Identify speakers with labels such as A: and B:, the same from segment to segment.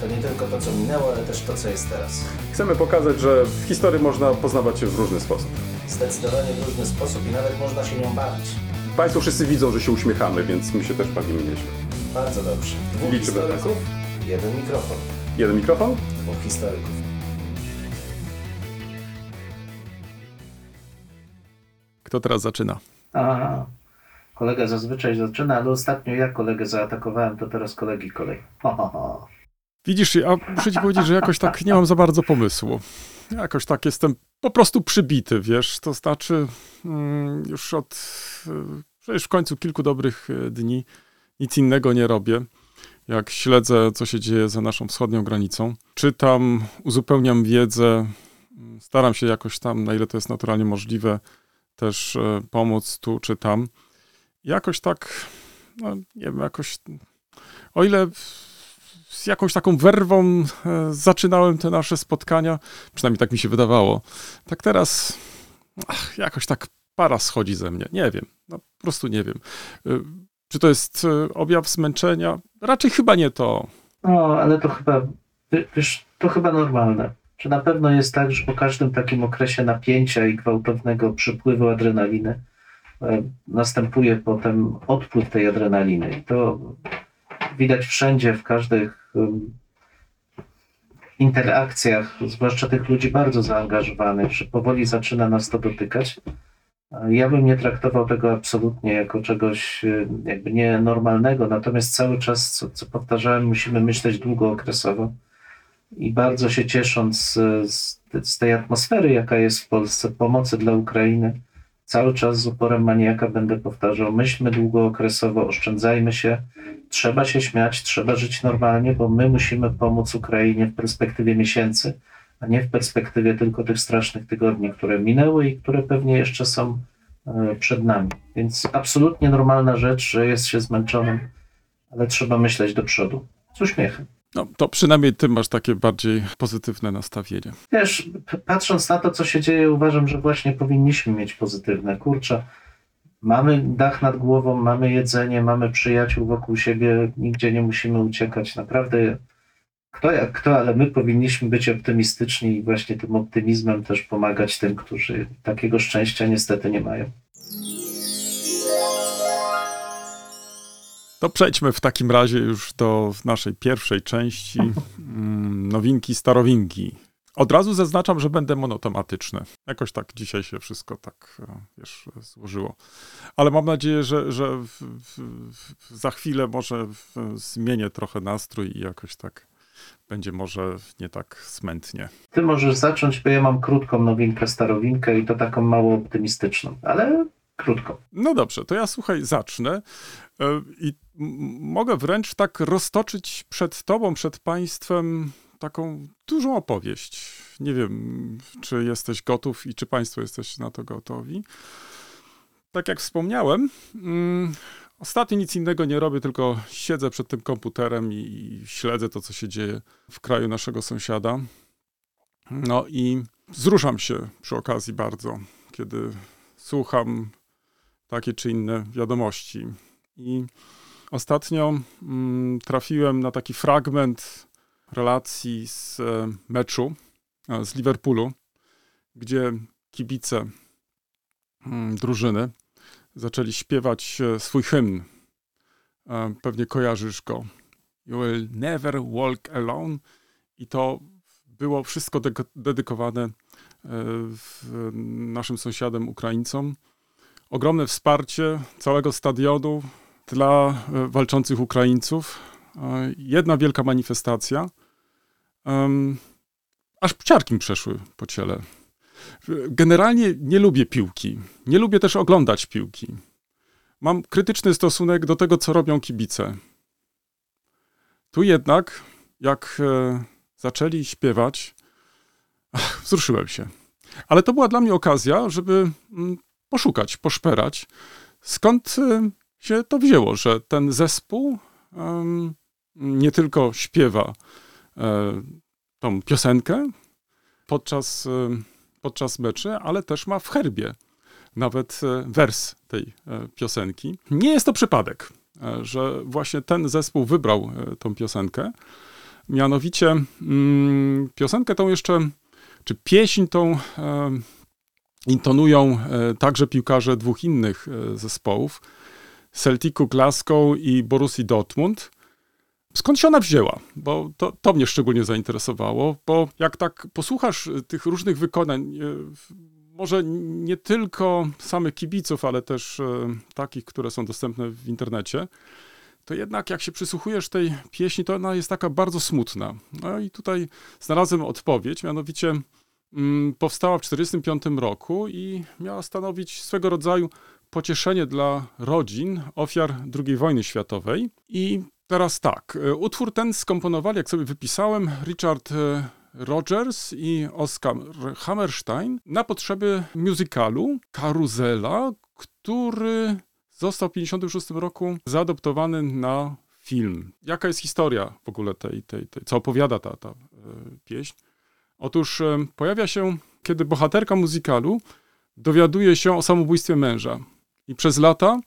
A: To nie tylko to, co minęło, ale też to, co jest teraz.
B: Chcemy pokazać, że w historii można poznawać się w różny sposób.
A: Zdecydowanie w różny sposób i nawet można się nią bawić.
B: Państwo wszyscy widzą, że się uśmiechamy, więc my się też bawimy nieźle.
A: Bardzo dobrze. Dwóch
B: Liczymy na
A: historyków, jeden mikrofon.
B: Jeden mikrofon?
A: Dwóch historyków.
C: Kto teraz zaczyna?
D: A, kolega zazwyczaj zaczyna, ale ostatnio ja kolegę zaatakowałem, to teraz kolegi kolej. Ho, ho, ho.
C: Widzisz, ja muszę ci powiedzieć, że jakoś tak nie mam za bardzo pomysłu. Jakoś tak jestem po prostu przybity, wiesz, to znaczy mm, już od y, przecież w końcu kilku dobrych y, dni nic innego nie robię. Jak śledzę, co się dzieje za naszą wschodnią granicą, czytam, uzupełniam wiedzę, mm, staram się jakoś tam, na ile to jest naturalnie możliwe, też e, pomóc tu czy tam. Jakoś tak, no nie wiem, jakoś, o ile z jakąś taką werwą e, zaczynałem te nasze spotkania, przynajmniej tak mi się wydawało, tak teraz ach, jakoś tak para schodzi ze mnie. Nie wiem, no po prostu nie wiem. E, Czy to jest e, objaw zmęczenia? Raczej chyba nie to.
D: No, ale to chyba, wi- wiesz, to chyba normalne. Czy na pewno jest tak, że po każdym takim okresie napięcia i gwałtownego przypływu adrenaliny następuje potem odpływ tej adrenaliny. I to widać wszędzie, w każdych interakcjach, zwłaszcza tych ludzi bardzo zaangażowanych, że powoli zaczyna nas to dotykać. Ja bym nie traktował tego absolutnie jako czegoś e, jakby nienormalnego, natomiast cały czas, co, co powtarzałem, musimy myśleć długookresowo. I bardzo się ciesząc z, z tej atmosfery, jaka jest w Polsce, pomocy dla Ukrainy, cały czas z uporem maniaka będę powtarzał, myślmy długookresowo, oszczędzajmy się, trzeba się śmiać, trzeba żyć normalnie, bo my musimy pomóc Ukrainie w perspektywie miesięcy, a nie w perspektywie tylko tych strasznych tygodni, które minęły i które pewnie jeszcze są e, przed nami. Więc absolutnie normalna rzecz, że jest się zmęczonym, ale trzeba myśleć do przodu. Z uśmiechem.
C: No, to przynajmniej ty masz takie bardziej pozytywne nastawienie.
D: Wiesz, patrząc na to, co się dzieje, uważam, że właśnie powinniśmy mieć pozytywne. Kurczę, mamy dach nad głową, mamy jedzenie, mamy przyjaciół wokół siebie, nigdzie nie musimy uciekać. Naprawdę, kto jak kto, ale my powinniśmy być optymistyczni i właśnie tym optymizmem też pomagać tym, którzy takiego szczęścia niestety nie mają.
C: To przejdźmy w takim razie już do naszej pierwszej części mm, nowinki, starowinki. Od razu zaznaczam, że będę monotematyczny. Jakoś tak dzisiaj się wszystko tak, e, wiesz, złożyło. Ale mam nadzieję, że, że w, w, w, za chwilę może w, zmienię trochę nastrój i jakoś tak będzie może nie tak smętnie.
D: Ty możesz zacząć, bo ja mam krótką nowinkę, starowinkę i to taką mało optymistyczną, ale krótką.
C: No dobrze, to ja słuchaj, zacznę i m- mogę wręcz tak roztoczyć przed tobą, przed państwem taką dużą opowieść. Nie wiem, czy jesteś gotów i czy państwo jesteście na to gotowi. Tak jak wspomniałem, mm, ostatnio nic innego nie robię, tylko siedzę przed tym komputerem i, i śledzę to, co się dzieje w kraju naszego sąsiada. No i wzruszam się przy okazji bardzo, kiedy słucham takie czy inne wiadomości. I ostatnio mm, trafiłem na taki fragment relacji z e, meczu e, z Liverpoolu, gdzie kibice mm, drużyny zaczęli śpiewać e, swój hymn. Pewnie kojarzysz go. You will never walk alone. I to było wszystko de- dedykowane naszym sąsiadom Ukraińcom ogromne wsparcie całego stadionu dla e, walczących Ukraińców. E, Jedna wielka manifestacja. Aż ciarki mi przeszły po ciele. Generalnie nie lubię piłki. Nie lubię też oglądać piłki. Mam krytyczny stosunek do tego, co robią kibice. Tu jednak, jak e, zaczęli śpiewać, wzruszyłem się. Ale to była dla mnie okazja, żeby mm, poszukać, poszperać, skąd się to wzięło, że ten zespół em, nie tylko śpiewa e, tą piosenkę podczas, e, podczas meczy, ale też ma w herbie nawet e, wers tej piosenki. Nie jest to przypadek, że właśnie ten zespół wybrał tą piosenkę. Mianowicie mm, piosenkę tą jeszcze, czy pieśń tą intonują także piłkarze dwóch innych zespołów, Celticu Glasgow i Borussii Dortmund. Skąd się ona wzięła? Bo to, to mnie szczególnie zainteresowało, bo jak tak posłuchasz y, tych różnych wykonań, y, może nie tylko samych kibiców, ale też y, takich, które są dostępne w internecie, to jednak jak się przysłuchujesz tej pieśni, to ona jest taka bardzo smutna. No i tutaj znalazłem odpowiedź, mianowicie mm, powstała w 1945 roku i miała stanowić swego rodzaju pocieszenie dla rodzin ofiar II wojny światowej. I teraz tak, e, utwór ten skomponowali, jak sobie wypisałem, Richard e, Rogers i Oskar Hammerstein na potrzeby musicalu Karuzela, który został w 1956 roku zaadoptowany na film. Jaka jest historia w ogóle tej, tej, tej co opowiada ta, ta e, pieśń? Otóż pojawia się, kiedy bohaterka muzykalu dowiaduje się o samobójstwie męża. I przez lata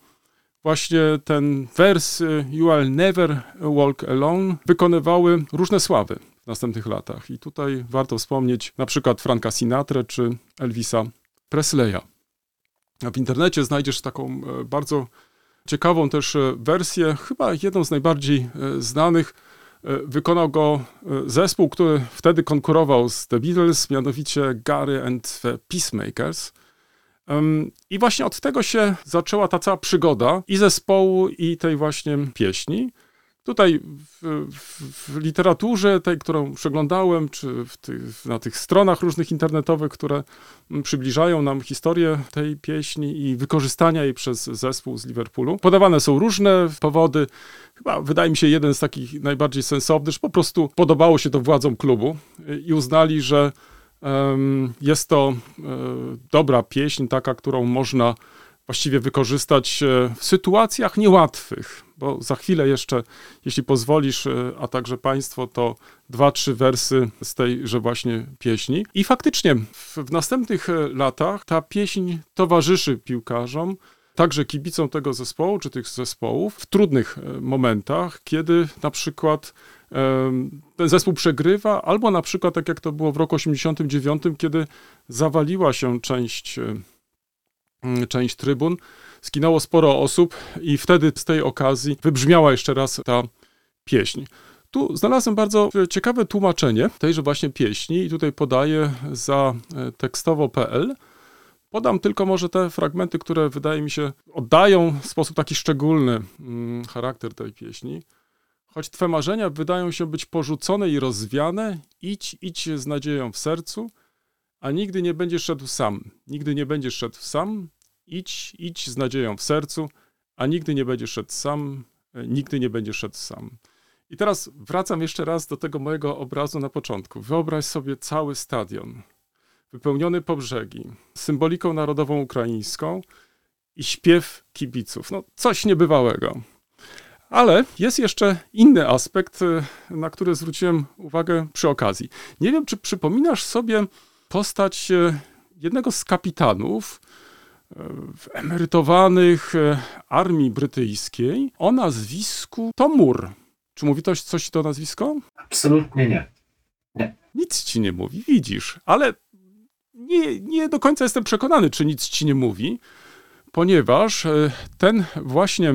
C: właśnie ten wers y, You Will Never Walk Alone wykonywały różne sławy w następnych latach. I tutaj warto wspomnieć na przykład Franka Sinatra czy Elvisa Presleya. W internecie znajdziesz taką e, bardzo ciekawą też e, wersję, chyba jedną z najbardziej e, znanych. Wykonał go zespół, który wtedy konkurował z The Beatles, mianowicie Gary and the Peacemakers. I właśnie od tego się zaczęła ta cała przygoda i zespołu, i tej właśnie pieśni. Tutaj w, w, literaturze, tej, którą przeglądałem, czy tych, na tych stronach różnych internetowych, które mm, przybliżają nam historię tej pieśni i wykorzystania jej przez zespół z Liverpoolu, podawane są różne powody. Chyba wydaje mi się jeden z takich najbardziej sensownych, że po prostu podobało się to władzom klubu y, i uznali, że Jest to e, dobra pieśń, taka, którą można właściwie wykorzystać e, w sytuacjach niełatwych, bo za chwilę jeszcze, jeśli pozwolisz, e, a także Państwo, to dwa, trzy wersy z tejże właśnie pieśni. I faktycznie w, w następnych latach ta pieśń towarzyszy piłkarzom, także kibicom tego zespołu, czy tych zespołów, w trudnych momentach, kiedy na przykład ten zespół przegrywa, albo na przykład tak jak to było w roku 89, kiedy zawaliła się część, e, część trybun, zginęło sporo osób i wtedy z tej okazji wybrzmiała jeszcze raz ta pieśń. Tu znalazłem bardzo ciekawe tłumaczenie tejże właśnie pieśni i tutaj podaję za e, tekstowo.pl. Podam tylko może te fragmenty, które wydaje mi się oddają w sposób taki szczególny charakter tej pieśni. Choć twe marzenia wydają się być porzucone i rozwiane, idź, idź z nadzieją w sercu, a nigdy nie będziesz szedł sam. Nigdy nie będziesz szedł sam, idź, idź z nadzieją w sercu, a nigdy nie będziesz szedł sam, e, nigdy nie będziesz szedł sam. I teraz wracam jeszcze raz do tego mojego obrazu na początku. Wyobraź sobie cały stadion, wypełniony po brzegi, symboliką narodową ukraińską i śpiew kibiców. No, coś niebywałego. Ale jest jeszcze inny aspekt, y, na który zwróciłem uwagę przy okazji. Nie wiem, czy przypominasz sobie postać y, jednego z kapitanów y, emerytowanych armii brytyjskiej o nazwisku Tomur. Czy mówi to coś to nazwisko?
D: Absolutnie nie.
C: Nic ci nie mówi, widzisz, ale nie, nie do końca jestem przekonany, czy nic ci nie mówi, ponieważ ten właśnie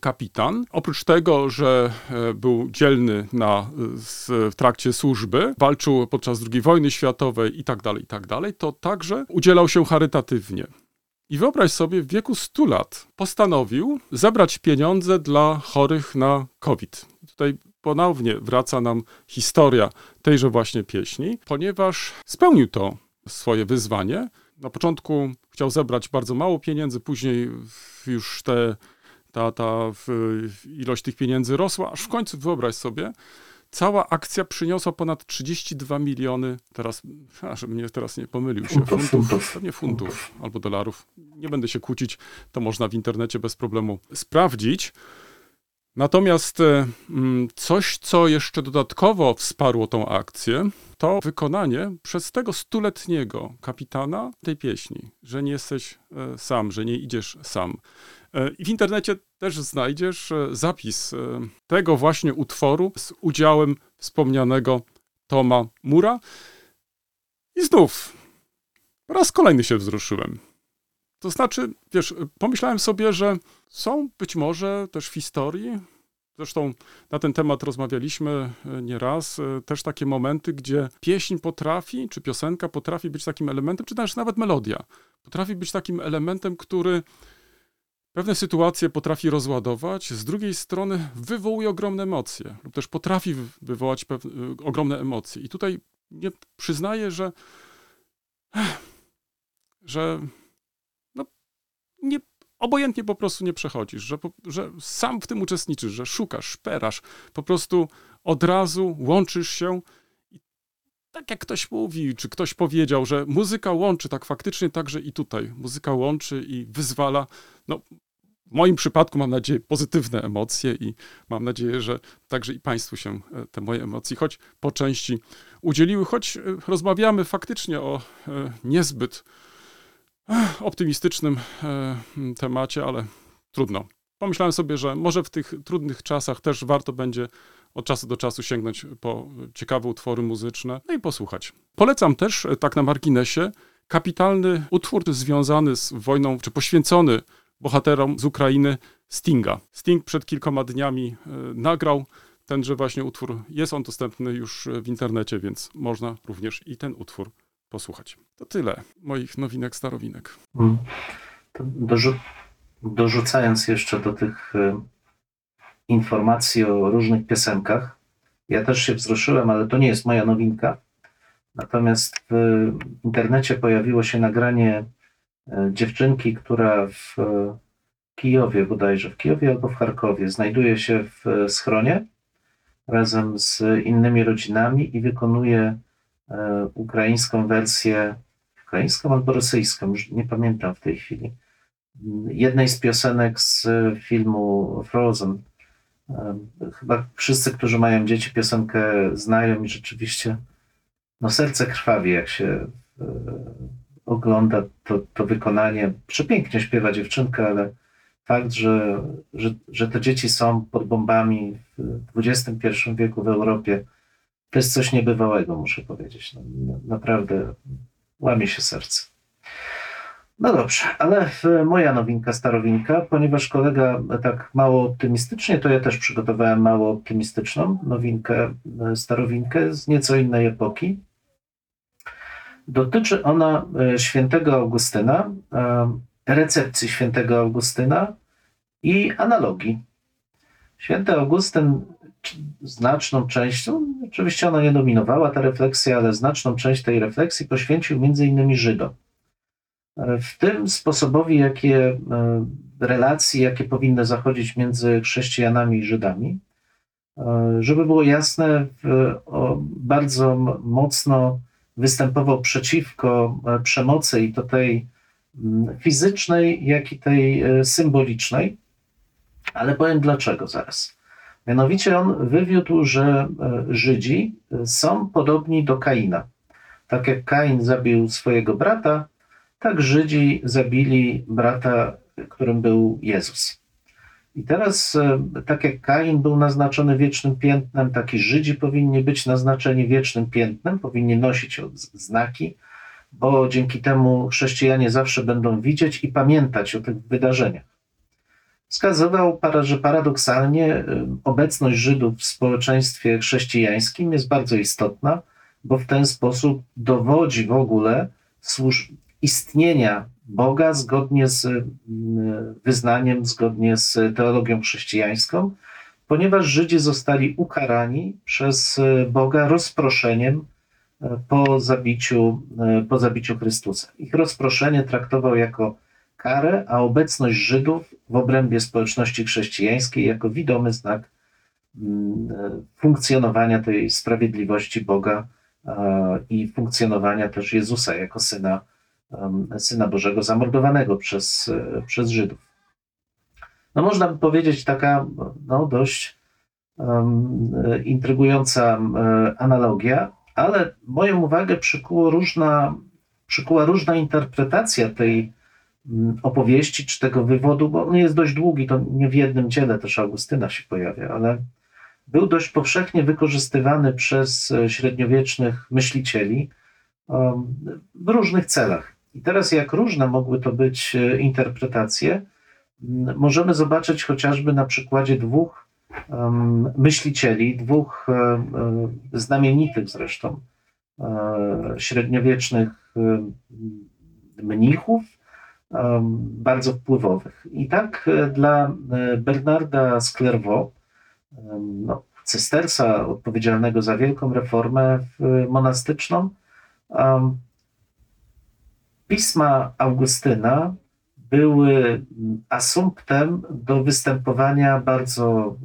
C: kapitan, oprócz tego, że e, był dzielny na, z, w trakcie służby, walczył podczas II wojny światowej i tak dalej, i tak dalej, to także udzielał się charytatywnie. I wyobraź sobie, w wieku 100 lat postanowił zebrać pieniądze dla chorych na COVID. Tutaj ponownie wraca nam historia tejże właśnie pieśni, ponieważ spełnił to swoje wyzwanie. Na początku chciał zebrać bardzo mało pieniędzy, później już te, ta, ta ilość tych pieniędzy rosła, aż w końcu wyobraź sobie, cała akcja przyniosła ponad 32 miliony, teraz, żebym mnie teraz nie pomylił się,
D: Funtów,
C: funtów,
D: funtów.
C: pewnie funtów albo dolarów. Nie będę się kłócić, to można w internecie bez problemu sprawdzić. Natomiast e, mm, coś, co jeszcze dodatkowo wsparło tą akcję, to wykonanie przez tego stuletniego kapitana tej pieśni, że nie jesteś e, sam, że nie idziesz sam. E, I w internecie też znajdziesz e, zapis e, tego właśnie utworu z udziałem wspomnianego Toma Mura. I znów po raz kolejny się wzruszyłem. To znaczy, wiesz, pomyślałem sobie, że są być może też w historii, zresztą na ten temat rozmawialiśmy nieraz, też takie momenty, gdzie pieśń potrafi, czy piosenka potrafi być takim elementem, czy też nawet melodia, potrafi być takim elementem, który pewne sytuacje potrafi rozładować, z drugiej strony wywołuje ogromne emocje, lub też potrafi wy- wywołać pewne, y, ogromne emocje. I tutaj nie przyznaję, że, że no, nie, obojętnie po prostu nie przechodzisz, że, że sam w tym uczestniczysz, że szukasz, szperasz, po prostu od razu łączysz się. Tak jak ktoś mówi, czy ktoś powiedział, że muzyka łączy, tak faktycznie także i tutaj. Muzyka łączy i wyzwala. No, w moim przypadku mam nadzieję pozytywne emocje i mam nadzieję, że także i Państwu się e, te moje emocje, choć po części udzieliły, choć e, rozmawiamy faktycznie o e, niezbyt optymistycznym temacie, ale trudno. Pomyślałem sobie, że może w tych trudnych czasach też warto będzie od czasu do czasu sięgnąć po ciekawe utwory muzyczne, no i posłuchać. Polecam też, tak na marginesie, kapitalny utwór związany z wojną, czy poświęcony bohaterom z Ukrainy Stinga. Sting przed kilkoma dniami e, nagrał tenże właśnie utwór. Jest on dostępny już e, w internecie, więc można również i ten utwór posłuchać. To tyle moich nowinek, starowinek.
D: Mm. Dorzu- dorzucając jeszcze do tych y, informacji o różnych piosenkach, ja też się wzruszyłem, ale to nie jest moja nowinka. Natomiast w internecie pojawiło się nagranie dziewczynki, która w y, Kijowie bodajże, w Kijowie albo w Charkowie, znajduje się w y, schronie razem z innymi rodzinami i wykonuje ukraińską wersję ukraińską albo rosyjską, już nie pamiętam w tej chwili. Jednej z piosenek z filmu Frozen. Chyba wszyscy, którzy mają dzieci, piosenkę znają i rzeczywiście no serce krwawi, jak się e, ogląda to, to wykonanie. Przepięknie śpiewa dziewczynka, ale fakt, że, że, że te dzieci są pod bombami w XXI wieku w Europie, to jest coś niebywałego, muszę powiedzieć. No, no, naprawdę łamie się serce. No dobrze, ale e, moja nowinka, starowinka, ponieważ kolega tak mało optymistycznie, to ja też przygotowałem mało optymistyczną nowinkę, e, starowinkę z nieco innej epoki. Dotyczy ona e, świętego Augustyna, e, recepcji świętego Augustyna i analogii. Święty Augustyn znaczną częścią, oczywiście ona nie dominowała ta refleksja, ale znaczną część tej refleksji poświęcił między innymi Żydom. E, W tym sposobowi, jakie e, relacji, jakie powinny zachodzić między chrześcijanami i Żydami, żeby było jasne, bardzo mocno występował przeciwko e, przemocy i to tej mm, fizycznej, jak i tej e, symbolicznej, ale powiem dlaczego zaraz. Mianowicie on wywiódł, że e, Żydzi są podobni do Kaina. Tak jak Kain zabił swojego brata, tak Żydzi zabili brata, którym był Jezus. I teraz, e, tak jak Kain był naznaczony wiecznym piętnem, tak i Żydzi powinni być naznaczeni wiecznym piętnem, powinni nosić znaki, bo dzięki temu chrześcijanie zawsze będą widzieć i pamiętać o tych wydarzeniach. Wskazywał, że paradoksalnie e, obecność Żydów w społeczeństwie chrześcijańskim jest bardzo istotna, bo w ten sposób dowodzi w ogóle istnienia Boga zgodnie z mm, wyznaniem, zgodnie z teologią chrześcijańską, ponieważ Żydzi zostali ukarani przez e, Boga rozproszeniem e, po zabiciu, e, po zabiciu Chrystusa. Ich rozproszenie traktował jako karę, a obecność Żydów w obrębie społeczności chrześcijańskiej jako widomy znak mm, funkcjonowania tej sprawiedliwości Boga i funkcjonowania też Jezusa jako syna, syna Bożego zamordowanego przez, e, przez Żydów. No można by powiedzieć taka no, dość e, intrygująca analogia, ale moją uwagę przykuło różna, przykuła różna interpretacja tej mm, opowieści czy tego wywodu, bo on jest dość długi, to nie w jednym dziele też Augustyna się pojawia, ale był dość powszechnie wykorzystywany przez e, średniowiecznych myślicieli w różnych celach. I teraz, jak różne mogły to być e, interpretacje, możemy zobaczyć chociażby na przykładzie dwóch myślicieli, dwóch e, e, znamienitych zresztą średniowiecznych mnichów, bardzo wpływowych. I tak dla Bernarda z no, cystersa odpowiedzialnego za wielką reformę monastyczną, pisma Augustyna były mm, asumptem do występowania bardzo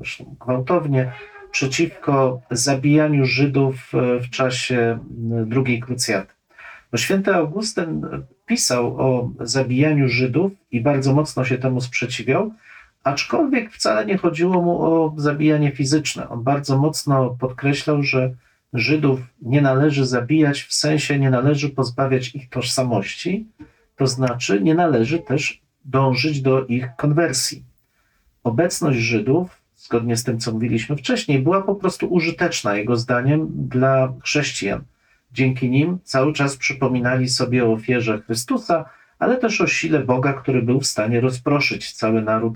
D: gwałtownie przeciwko zabijaniu Żydów e, w czasie mm, drugiej krucjaty. Bo święty Augustyn pisał o zabijaniu Żydów i bardzo mocno się temu sprzeciwiał, aczkolwiek wcale nie chodziło mu o zabijanie fizyczne. On bardzo mocno podkreślał, że Żydów nie należy zabijać, w sensie nie należy pozbawiać ich tożsamości, to znaczy nie należy też dążyć do ich konwersji. Obecność Żydów, zgodnie z tym, co mówiliśmy wcześniej, była po prostu użyteczna, jego zdaniem, dla chrześcijan. Dzięki nim cały czas przypominali sobie o ofierze Chrystusa, ale też o sile Boga, który był w stanie rozproszyć cały naród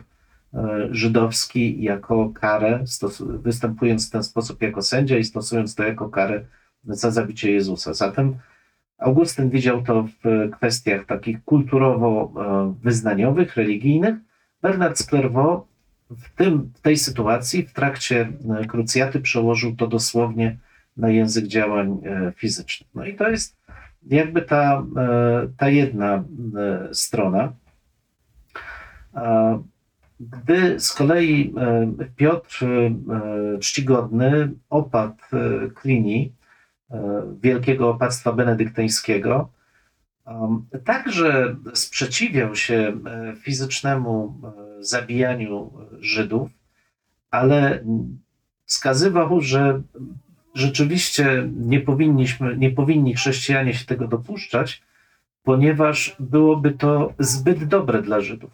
D: żydowski jako karę, występując w ten sposób jako sędzia i stosując to jako karę za zabicie Jezusa. Zatem Augustyn widział to w kwestiach takich kulturowo-wyznaniowych, religijnych. Bernard z w, tym, w tej sytuacji, w trakcie e, krucjaty, przełożył to dosłownie na język działań e, fizycznych. No i to jest jakby ta, e, ta jedna e, strona. Gdy z kolei e, Piotr e, Czcigodny opadł e, Klini, wielkiego opactwa benedyktyńskiego, um, także sprzeciwiał się fizycznemu zabijaniu Żydów, ale wskazywał, że rzeczywiście nie powinniśmy, nie powinni chrześcijanie się tego dopuszczać, ponieważ byłoby to zbyt dobre dla Żydów.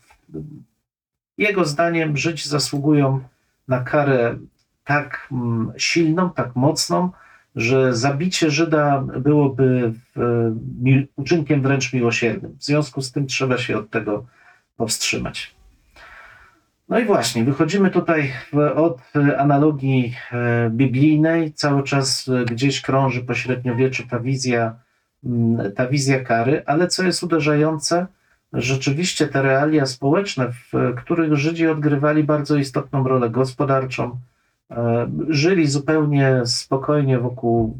D: Jego zdaniem Żydzi zasługują na karę tak mm, silną, tak mocną, że zabicie Żyda byłoby e, uczynkiem wręcz miłosiernym. W związku z tym trzeba się od tego powstrzymać. No i właśnie, wychodzimy tutaj od analogii e, biblijnej. Cały czas e, gdzieś krąży po średniowieczu ta wizja, mm, ta wizja kary, ale co jest uderzające, rzeczywiście te realia społeczne, w których Żydzi odgrywali bardzo istotną rolę gospodarczą, e, żyli zupełnie spokojnie wokół,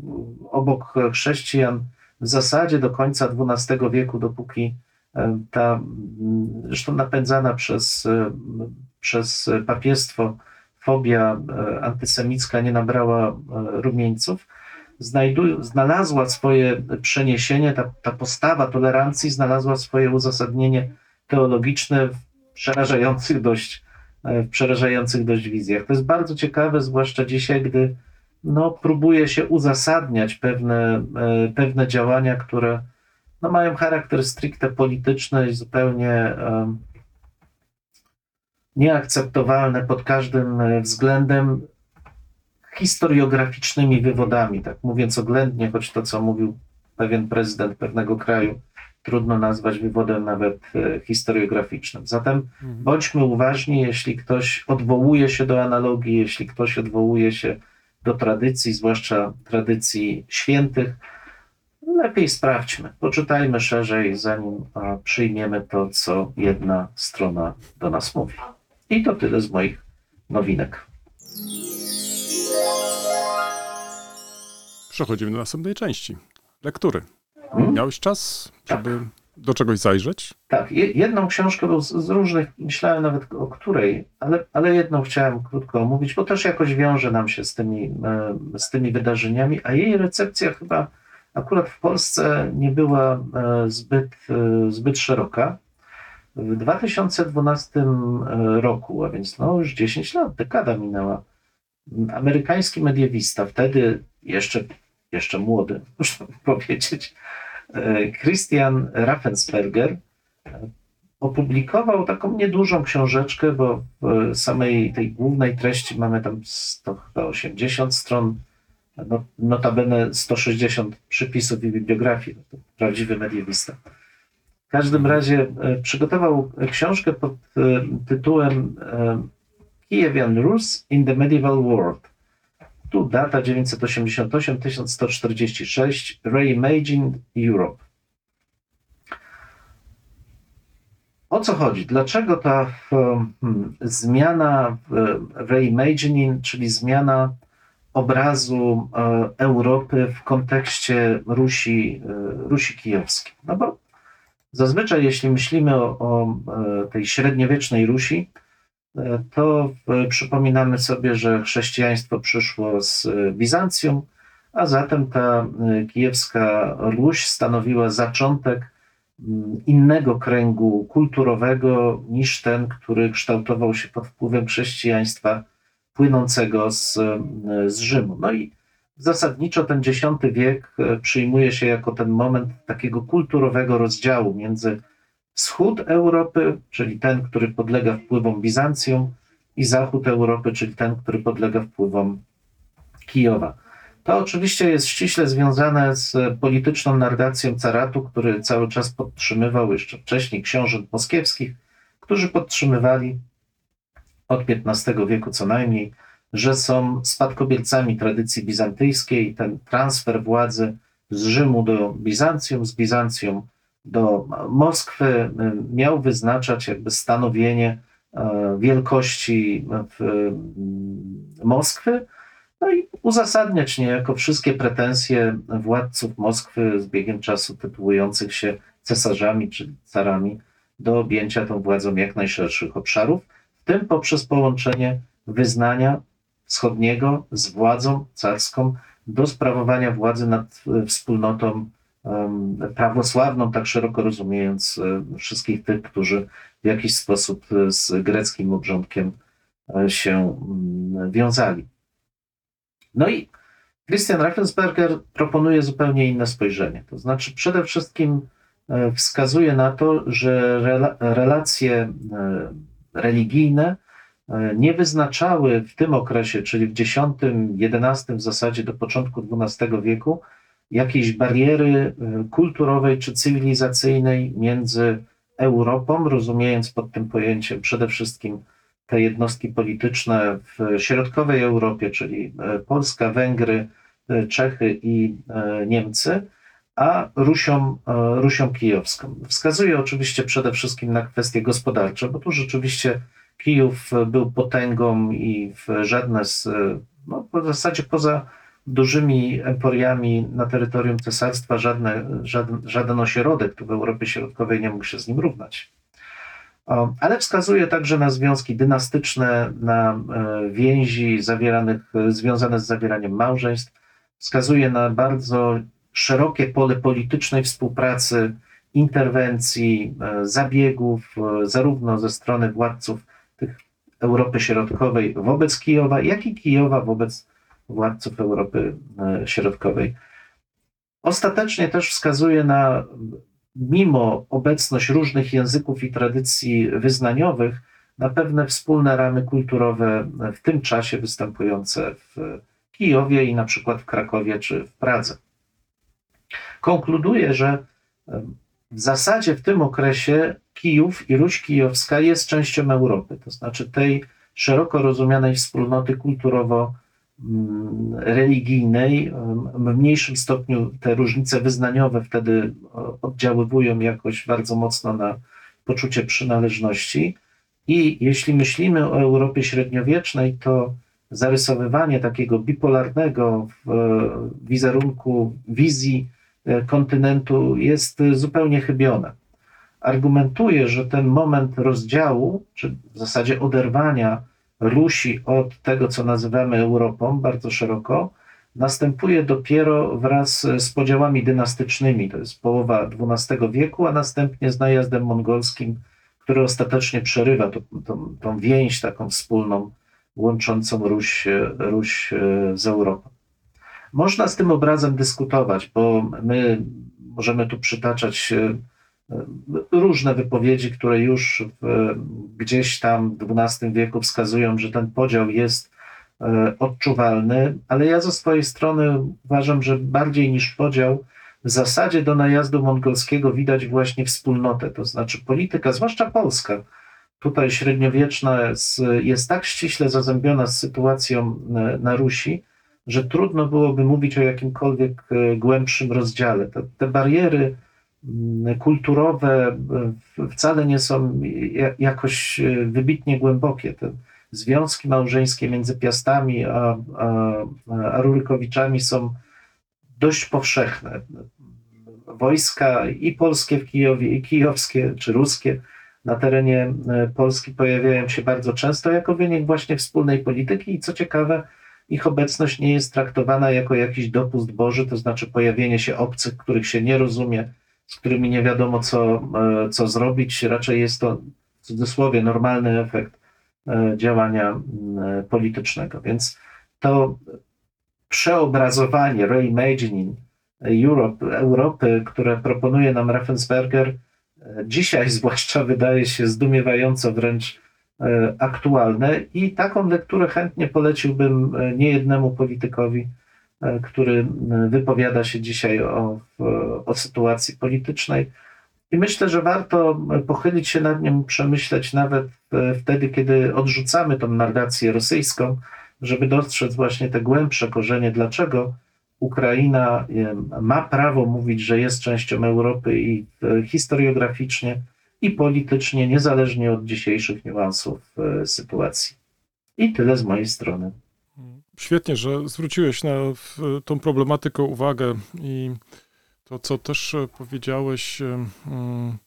D: obok chrześcijan w zasadzie do końca XII wieku, dopóki e, ta, zresztą napędzana przez, e, przez papiestwo, fobia antysemicka nie nabrała rumieńców, znajdu, znalazła swoje przeniesienie, ta, ta postawa tolerancji znalazła swoje uzasadnienie teologiczne w przerażających dość, e, w przerażających dość wizjach. To jest bardzo ciekawe, zwłaszcza dzisiaj, gdy no, próbuje się uzasadniać pewne, e, pewne działania, które no, mają charakter stricte polityczny i zupełnie em, nieakceptowalne pod każdym e, względem historiograficznymi wywodami, tak mówiąc oględnie, choć to, co mówił pewien prezydent pewnego kraju, trudno nazwać wywodem nawet e, historiograficznym. Zatem bądźmy uważni, jeśli ktoś odwołuje się do analogii, jeśli ktoś odwołuje się do tradycji, zwłaszcza tradycji świętych, lepiej sprawdźmy, poczytajmy szerzej, zanim przyjmiemy to, co jedna strona do nas mówi. I to tyle z moich nowinek.
C: Przechodzimy do następnej części. Lektury.
D: Hmm?
C: Miałeś czas, żeby do czegoś zajrzeć?
D: Tak, je- jedną książkę, bo z, z różnych, myślałem nawet o której, ale, ale jedną chciałem krótko omówić, bo też jakoś wiąże nam się z tymi, e, z tymi wydarzeniami, a jej recepcja chyba akurat w Polsce nie była e, zbyt, e, zbyt szeroka. W 2012 roku, a więc no już 10 lat, dekada minęła, amerykański mediewista, wtedy jeszcze, jeszcze młody, można powiedzieć, e, Christian Raffensperger e, opublikował taką niedużą książeczkę, bo w samej tej głównej treści mamy tam 100, chyba 80 stron, no, notabene 160 przypisów i bibliografii. No to prawdziwy mediewista. W każdym razie e, przygotował książkę pod tytułem Kievian Rus in the Medieval World. Tu data 988-1146, Reimaging Europe. O co chodzi? Dlaczego ta hmm, zmiana w reimagining, czyli zmiana obrazu e, Europy w kontekście Rusi, e, Rusi Kijowskiej? No bo zazwyczaj, jeśli myślimy o, o e, tej średniowiecznej Rusi, to e, przypominamy sobie, że chrześcijaństwo przyszło z e, Bizancjum, a zatem ta e, kijewska Ruś stanowiła zaczątek mm, innego kręgu kulturowego niż ten, który kształtował się pod wpływem chrześcijaństwa płynącego z, e, z Rzymu. No i zasadniczo ten X wiek e, przyjmuje się jako ten moment takiego kulturowego rozdziału między wschód Europy, czyli ten, który podlega wpływom Bizancjum, i zachód Europy, czyli ten, który podlega wpływom Kijowa. To oczywiście jest ściśle związane z polityczną narracją caratu, który cały czas podtrzymywał jeszcze wcześniej książąt moskiewskich, którzy podtrzymywali od XV wieku co najmniej, że są spadkobiercami tradycji bizantyjskiej. Ten transfer władzy z Rzymu do Bizancjum, z Bizancjum do Moskwy y, miał wyznaczać jakby stanowienie e, wielkości y, Moskwy, no i uzasadniać niejako wszystkie pretensje władców Moskwy z biegiem czasu tytułujących się cesarzami czy carami do objęcia tą władzą jak najszerszych obszarów, w tym poprzez połączenie wyznania wschodniego z władzą carską do sprawowania władzy nad e, wspólnotą prawosławną, tak szeroko rozumiejąc e, wszystkich tych, którzy w jakiś sposób e, z greckim obrządkiem e, się mm, wiązali. No i Christian Raffensperger proponuje zupełnie inne spojrzenie. To znaczy, przede wszystkim wskazuje na to, że rela- relacje religijne nie wyznaczały w tym okresie, czyli w X, XI w zasadzie do początku XII wieku, jakiejś bariery e, kulturowej czy cywilizacyjnej między Europą, rozumiejąc pod tym pojęciem przede wszystkim te jednostki polityczne w środkowej Europie, czyli e, Polska, Węgry, e, Czechy i Niemcy, a Rusią, Rusią Kijowską. Wskazuje oczywiście przede wszystkim na kwestie gospodarcze, bo tu rzeczywiście Kijów był potęgą i żadne z, no, w zasadzie poza dużymi emporiami na terytorium cesarstwa, żadne, żaden, żaden ośrodek tu w Europie Środkowej nie mógł się z nim równać. Ale wskazuje także na związki dynastyczne, na e, więzi zawieranych, związane z zawieraniem małżeństw. Wskazuje na bardzo szerokie pole politycznej współpracy, interwencji, e, zabiegów, e, zarówno ze strony władców tych Europy Środkowej wobec Kijowa, jak i Kijowa wobec władców Europy e, Środkowej. Ostatecznie też wskazuje na, mimo obecność różnych języków i tradycji wyznaniowych, na pewne wspólne ramy kulturowe w tym czasie występujące w Kijowie i na przykład w Krakowie czy w Pradze. Konkluduje, że em, w zasadzie w tym okresie Kijów i Ruś Kijowska jest częścią Europy, to znaczy tej szeroko rozumianej wspólnoty kulturowo mm, religijnej. W mniejszym stopniu te różnice wyznaniowe wtedy oddziaływują jakoś bardzo mocno na poczucie przynależności. I jeśli myślimy o Europie średniowiecznej, to zarysowywanie takiego bipolarnego wizerunku, wizji kontynentu jest zupełnie chybione. argumentuje, że ten moment rozdziału, czy w zasadzie oderwania Rusi od tego, co nazywamy Europą bardzo szeroko, następuje dopiero wraz z podziałami dynastycznymi. To jest połowa XII wieku, a następnie z najazdem mongolskim, który ostatecznie przerywa tą, tą, tą więź taką wspólną, łączącą Ruś, Ruś z Europą. Można z tym obrazem dyskutować, bo my możemy tu przytaczać e, różne wypowiedzi, które już w, gdzieś tam w XII wieku wskazują, że ten podział jest e, odczuwalny, ale ja ze swojej strony uważam, że bardziej niż podział, w zasadzie do najazdu mongolskiego widać właśnie wspólnotę, to znaczy polityka, zwłaszcza polska, tutaj średniowieczna jest, jest tak ściśle zazębiona z sytuacją na, na Rusi, że trudno byłoby mówić o jakimkolwiek e, głębszym rozdziale. Te, te bariery kulturowe e, wcale nie są jakoś e, wybitnie głębokie. Te związki małżeńskie między Piastami a, a, a Rurykowiczami są dość powszechne. Wojska i polskie w Kijowie, i kijowskie, czy ruskie na terenie Polski pojawiają się bardzo często jako wynik właśnie wspólnej polityki i co ciekawe, ich obecność nie jest traktowana jako jakiś dopust Boży, to znaczy pojawienie się obcych, których się nie rozumie, z którymi nie wiadomo, co, e, co zrobić. Raczej jest to w cudzysłowie normalny efekt e, działania e, politycznego. Więc to przeobrazowanie, reimagining Europe, Europy, które proponuje nam Raffensperger, dzisiaj zwłaszcza wydaje się zdumiewająco wręcz aktualne i taką lekturę chętnie poleciłbym niejednemu politykowi, który wypowiada się dzisiaj o, o sytuacji politycznej. I myślę, że warto pochylić się nad nim, przemyśleć nawet wtedy, kiedy odrzucamy tą narrację rosyjską, żeby dostrzec właśnie te głębsze korzenie, dlaczego Ukraina ma prawo mówić, że jest częścią Europy i historiograficznie i politycznie, niezależnie od dzisiejszych niuansów e, sytuacji. I tyle z mojej strony.
C: Świetnie, że zwróciłeś na tą problematykę uwagę i to, co też e, powiedziałeś e, mm,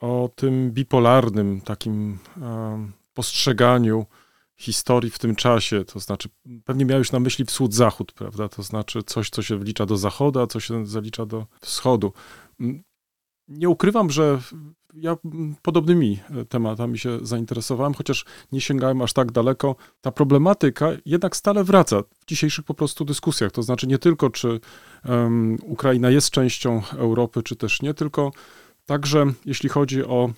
C: o tym bipolarnym takim postrzeganiu historii w tym czasie, to znaczy pewnie miałeś na myśli wschód-zachód, prawda? To znaczy coś, co się wlicza do zachodu, a co się zalicza do wschodu. Mm, nie ukrywam, że ja podobnymi e, tematami się zainteresowałem, chociaż nie sięgałem aż tak daleko. Ta problematyka jednak stale wraca w dzisiejszych po prostu dyskusjach. To znaczy nie tylko, czy um, Ukraina jest częścią Europy, czy też nie, tylko także jeśli chodzi o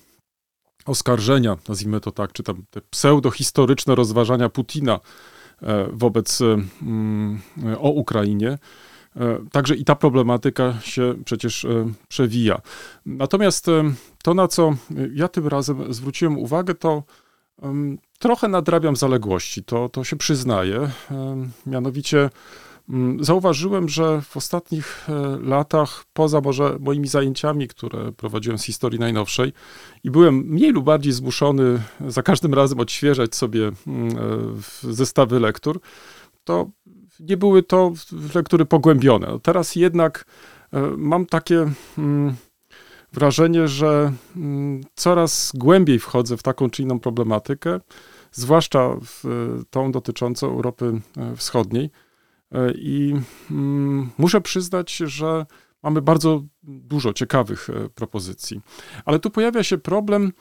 C: oskarżenia, nazwijmy to tak, czy tam te pseudohistoryczne rozważania Putina e, wobec um, o Ukrainie, także i ta problematyka się przecież e, przewija. Natomiast e, to, na co ja tym razem zwróciłem uwagę, to trochę nadrabiam zaległości, to, to się przyznaję. Mianowicie zauważyłem, że w ostatnich latach, poza może moimi zajęciami, które prowadziłem z historii najnowszej, i byłem mniej lub bardziej zmuszony za każdym razem odświeżać sobie zestawy lektur, to nie były to lektury pogłębione. Teraz jednak e, mam takie mm, wrażenie, że mm, coraz głębiej wchodzę w taką czy inną problematykę, zwłaszcza w tą dotyczącą Europy e, Wschodniej. E, I mm, muszę przyznać, że mamy bardzo dużo ciekawych propozycji. Ale tu pojawia się problem,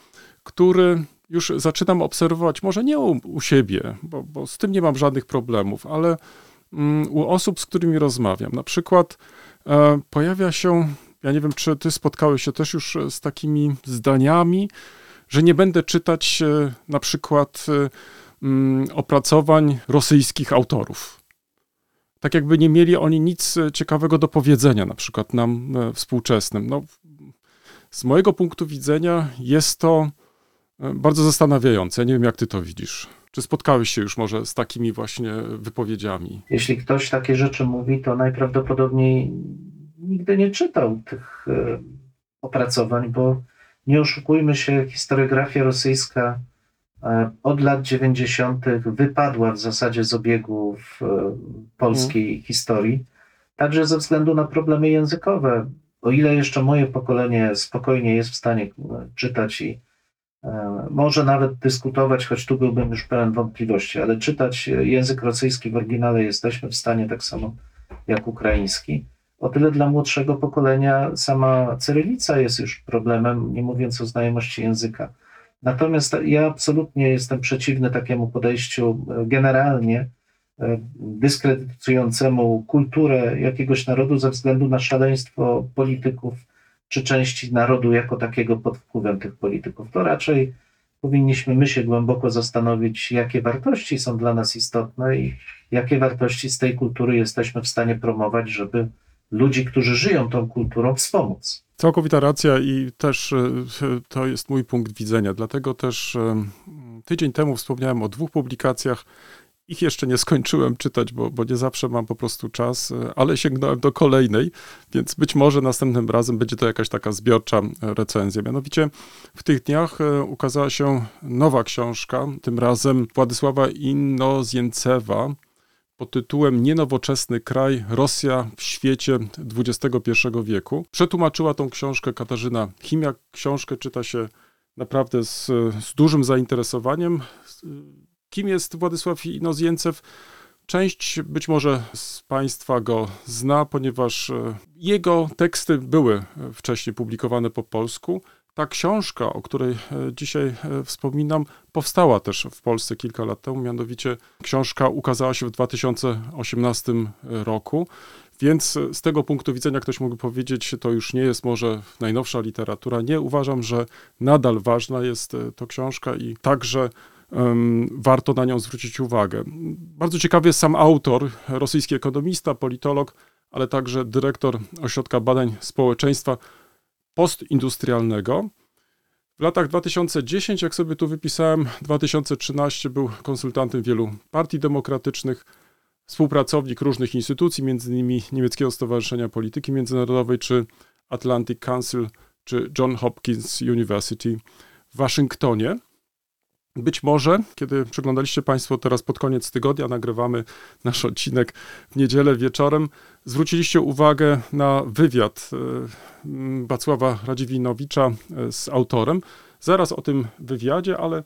C: który już zaczynam obserwować, może nie u, u siebie, bo, bo, z tym nie mam żadnych problemów, ale u osób, z którymi rozmawiam. Na przykład e, pojawia się, ja nie wiem, czy ty spotkałeś się też już z takimi zdaniami, że nie będę czytać e, na przykład e, mm, opracowań rosyjskich autorów. Tak jakby nie mieli oni nic ciekawego do powiedzenia, na przykład nam współczesnym. No, z mojego punktu widzenia jest to bardzo zastanawiające. Nie wiem, jak ty to widzisz. Czy spotkałeś się już może z takimi właśnie wypowiedziami?
D: Jeśli ktoś takie rzeczy mówi, to najprawdopodobniej nigdy nie czytał tych e, opracowań, bo nie oszukujmy się, historiografia rosyjska e, od lat 90. wypadła w zasadzie z obiegu w e, polskiej hmm. historii, także ze względu na problemy językowe. o ile jeszcze moje pokolenie spokojnie jest w stanie czytać i może nawet dyskutować, choć tu byłbym już pełen wątpliwości, ale czytać język rosyjski w oryginale jesteśmy w stanie tak samo jak ukraiński. O tyle dla młodszego pokolenia sama cyrylica jest już problemem, nie mówiąc o znajomości języka. Natomiast ja absolutnie jestem przeciwny takiemu podejściu e, generalnie e, dyskredytującemu kulturę jakiegoś narodu ze względu na szaleństwo polityków czy części narodu jako takiego pod wpływem tych polityków. To raczej powinniśmy my się głęboko zastanowić, jakie wartości są dla nas istotne i jakie wartości z tej kultury jesteśmy w stanie promować, żeby ludzi, którzy żyją tą kulturą, wspomóc.
C: Całkowita racja i też e, to jest mój punkt widzenia. Dlatego też e, tydzień temu wspomniałem o dwóch publikacjach. Ich jeszcze nie skończyłem czytać, bo, bo nie zawsze mam po prostu czas, e, ale sięgnąłem do kolejnej, więc być może następnym razem będzie to jakaś taka zbiorcza recenzja. Mianowicie w tych dniach ukazała się nowa książka, tym razem Władysława Innozjencewa, pod tytułem Nienowoczesny kraj Rosja w świecie XXI wieku. Przetłumaczyła tą książkę Katarzyna Chimiak. Książkę czyta się naprawdę z, z dużym zainteresowaniem. Kim jest Władysław Inozjencew? Część być może z Państwa go zna, ponieważ e, jego teksty były wcześniej publikowane po polsku. Ta książka, o której e, dzisiaj e, wspominam, powstała też w Polsce kilka lat temu, mianowicie książka ukazała się w 2018 roku. Więc z tego punktu widzenia ktoś mógł powiedzieć, to już nie jest może najnowsza literatura. Nie, uważam, że nadal ważna jest to książka i także warto na nią zwrócić uwagę. Bardzo ciekawy jest sam autor, rosyjski ekonomista, politolog, ale także dyrektor Ośrodka Badań Społeczeństwa postindustrialnego. W latach 2010, jak sobie tu wypisałem, 2013 był konsultantem wielu partii demokratycznych, współpracownik różnych instytucji, m.in. Niemieckiego Stowarzyszenia Polityki Międzynarodowej, czy Atlantic Council, czy John Hopkins University w Waszyngtonie. Być może, kiedy przeglądaliście Państwo teraz pod koniec tygodnia, nagrywamy nasz odcinek w niedzielę wieczorem, zwróciliście uwagę na wywiad e, Wacława Radziwinowicza e, z autorem. Zaraz o tym wywiadzie, ale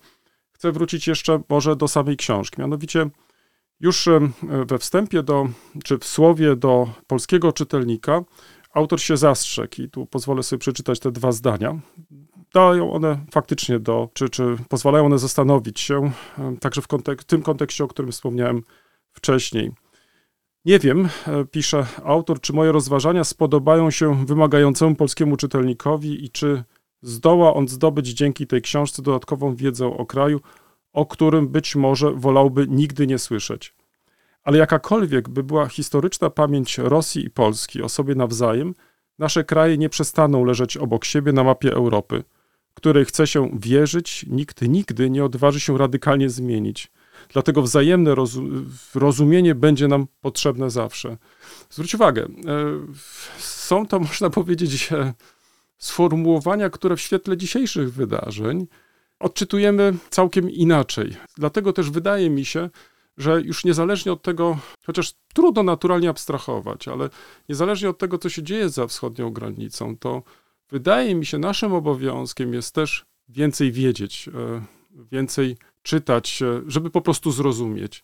C: chcę wrócić jeszcze może do samej książki. Mianowicie już e, we wstępie do, czy w słowie do polskiego czytelnika autor się zastrzegł i tu pozwolę sobie przeczytać te dwa zdania dają one faktycznie do, czy, czy pozwalają one zastanowić się, także w kontek tym kontekście, o którym wspomniałem wcześniej. Nie wiem, e, pisze autor, czy moje rozważania spodobają się wymagającemu polskiemu czytelnikowi i czy zdoła on zdobyć dzięki tej książce dodatkową wiedzę o kraju, o którym być może wolałby nigdy nie słyszeć. Ale jakakolwiek by była historyczna pamięć Rosji i Polski o sobie nawzajem, nasze kraje nie przestaną leżeć obok siebie na mapie Europy której chce się wierzyć, nikt nigdy nie odważy się radykalnie zmienić. Dlatego wzajemne rozumienie będzie nam potrzebne zawsze. Zwróć uwagę, e, są to, można powiedzieć, e, sformułowania, które w świetle dzisiejszych wydarzeń odczytujemy całkiem inaczej. Dlatego też wydaje mi się, że już niezależnie od tego, chociaż trudno naturalnie abstrahować, ale niezależnie od tego, co się dzieje za wschodnią granicą, to wydaje mi się, naszym obowiązkiem jest też więcej wiedzieć, e, więcej czytać, e, żeby po prostu zrozumieć.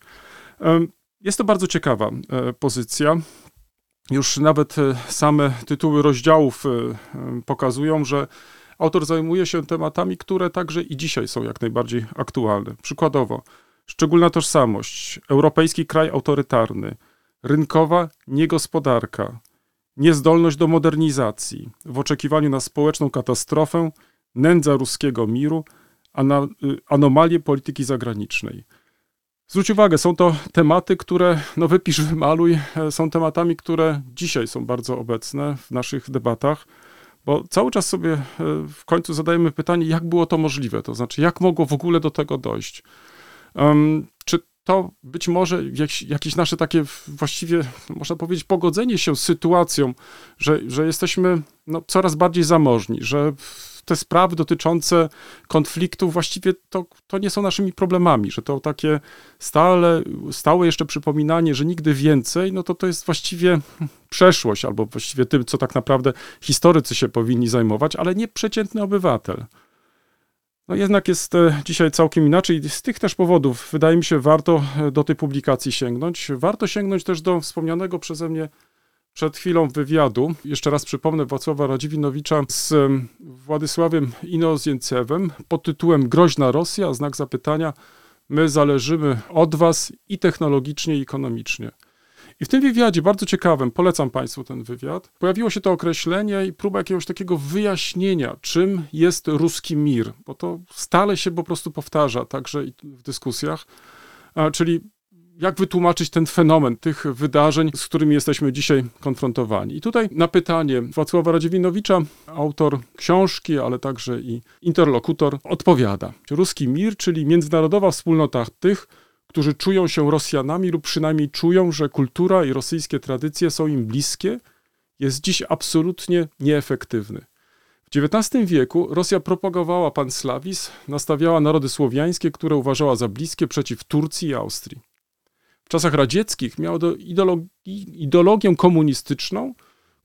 C: E, jest to bardzo ciekawa pozycja. Już nawet same tytuły rozdziałów pokazują, że autor zajmuje się tematami, które także i dzisiaj są jak najbardziej aktualne. Przykładowo, szczególna tożsamość, europejski kraj autorytarny, rynkowa niegospodarka, niezdolność do modernizacji, w oczekiwaniu na społeczną katastrofę, nędza ruskiego miru, y, anomalie polityki zagranicznej. Zwróć uwagę, są to tematy, które, no wypisz, wymaluj, e, są tematami, które dzisiaj są bardzo obecne w naszych debatach, bo cały czas sobie e, w końcu zadajemy pytanie, jak było to możliwe, to znaczy, jak mogło w ogóle do tego dojść. To być może jakieś, jakieś nasze takie właściwie, można powiedzieć, pogodzenie się z sytuacją, że, że jesteśmy no, coraz bardziej zamożni, że te sprawy dotyczące konfliktów właściwie to, to nie są naszymi problemami, że to takie stale, stałe jeszcze przypominanie, że nigdy więcej, no to to jest właściwie przeszłość, albo właściwie tym, co tak naprawdę historycy się powinni zajmować, ale nie przeciętny obywatel. No jednak jest e, dzisiaj całkiem inaczej. Z tych też powodów wydaje mi się warto e, do tej publikacji sięgnąć. Warto sięgnąć też do wspomnianego przeze mnie przed chwilą wywiadu. Jeszcze raz przypomnę Wacława Radziwinowicza z em, Władysławem Inoziencewem pod tytułem Groźna Rosja, znak zapytania. My zależymy od was i technologicznie, i ekonomicznie. I w tym wywiadzie, bardzo ciekawym, polecam Państwu ten wywiad, pojawiło się to określenie i próba jakiegoś takiego wyjaśnienia, czym jest ruski mir, bo to stale się po prostu powtarza, także w dyskusjach, czyli jak wytłumaczyć ten fenomen tych wydarzeń, z którymi jesteśmy dzisiaj konfrontowani. I tutaj na pytanie Wacława Radziewinowicza, autor książki, ale także i interlokutor, odpowiada. Ruski mir, czyli międzynarodowa wspólnota tych, którzy czują się Rosjanami lub przynajmniej czują, że kultura i rosyjskie tradycje są im bliskie, jest dziś absolutnie nieefektywny. W XIX wieku Rosja propagowała panslawizm, nastawiała narody słowiańskie, które uważała za bliskie przeciw Turcji i Austrii. W czasach radzieckich miała do ideologii, ideologię komunistyczną,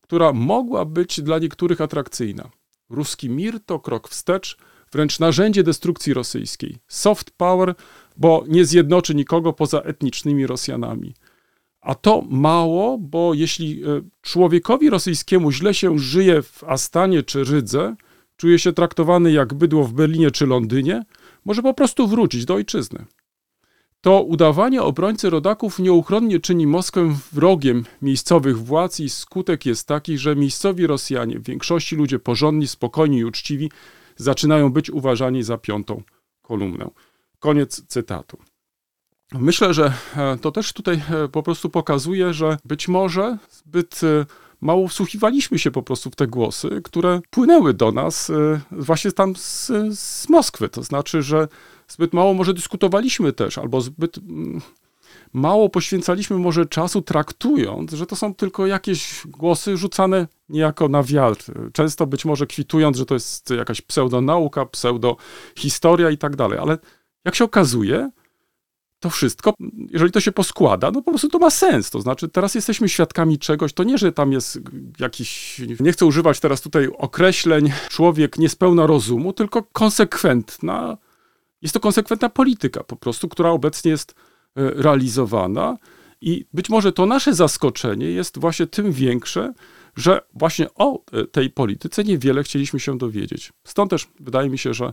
C: która mogła być dla niektórych atrakcyjna. Ruski mir to krok wstecz, wręcz narzędzie destrukcji rosyjskiej. Soft power, bo nie zjednoczy nikogo poza etnicznymi Rosjanami. A to mało, bo jeśli e, człowiekowi rosyjskiemu źle się żyje w Astanie czy Rydze, czuje się traktowany jak bydło w Berlinie czy Londynie, może po prostu wrócić do ojczyzny. To udawanie obrońcy rodaków nieuchronnie czyni Moskwę wrogiem miejscowych władz i skutek jest taki, że miejscowi Rosjanie, w większości ludzie porządni, spokojni i uczciwi, zaczynają być uważani za piątą kolumnę. Koniec cytatu. Myślę, że e, to też tutaj e, po prostu pokazuje, że być może zbyt e, mało wsłuchiwaliśmy się po prostu w te głosy, które płynęły do nas właśnie tam z, z Moskwy. To znaczy, że zbyt mało może dyskutowaliśmy też, albo zbyt mało poświęcaliśmy może czasu traktując, że to są tylko jakieś głosy rzucane niejako na wiatr. Często być może kwitując, że to jest jakaś pseudonauka, pseudohistoria i tak dalej, ale jak się okazuje, to wszystko, jeżeli to się poskłada, no po prostu to ma sens. To znaczy, teraz jesteśmy świadkami czegoś, to nie, że tam jest jakiś, nie chcę używać teraz tutaj określeń, człowiek niespełna rozumu, tylko konsekwentna, jest to konsekwentna polityka po prostu, która obecnie jest realizowana. I być może to nasze zaskoczenie jest właśnie tym większe, że właśnie o e, tej polityce niewiele chcieliśmy się dowiedzieć. Stąd też wydaje mi się, że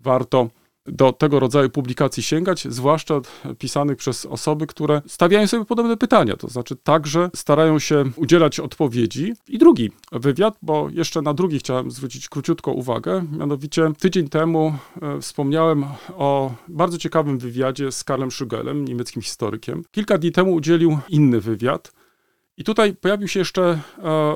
C: warto do tego rodzaju publikacji sięgać, zwłaszcza pisanych przez osoby, które stawiają sobie podobne pytania, to znaczy także starają się udzielać odpowiedzi. I drugi wywiad, bo jeszcze na drugi chciałem zwrócić króciutko uwagę, mianowicie tydzień temu e, wspomniałem o bardzo ciekawym wywiadzie z Karlem Schugelem, niemieckim historykiem. Kilka dni temu udzielił inny wywiad. I tutaj pojawił się jeszcze e,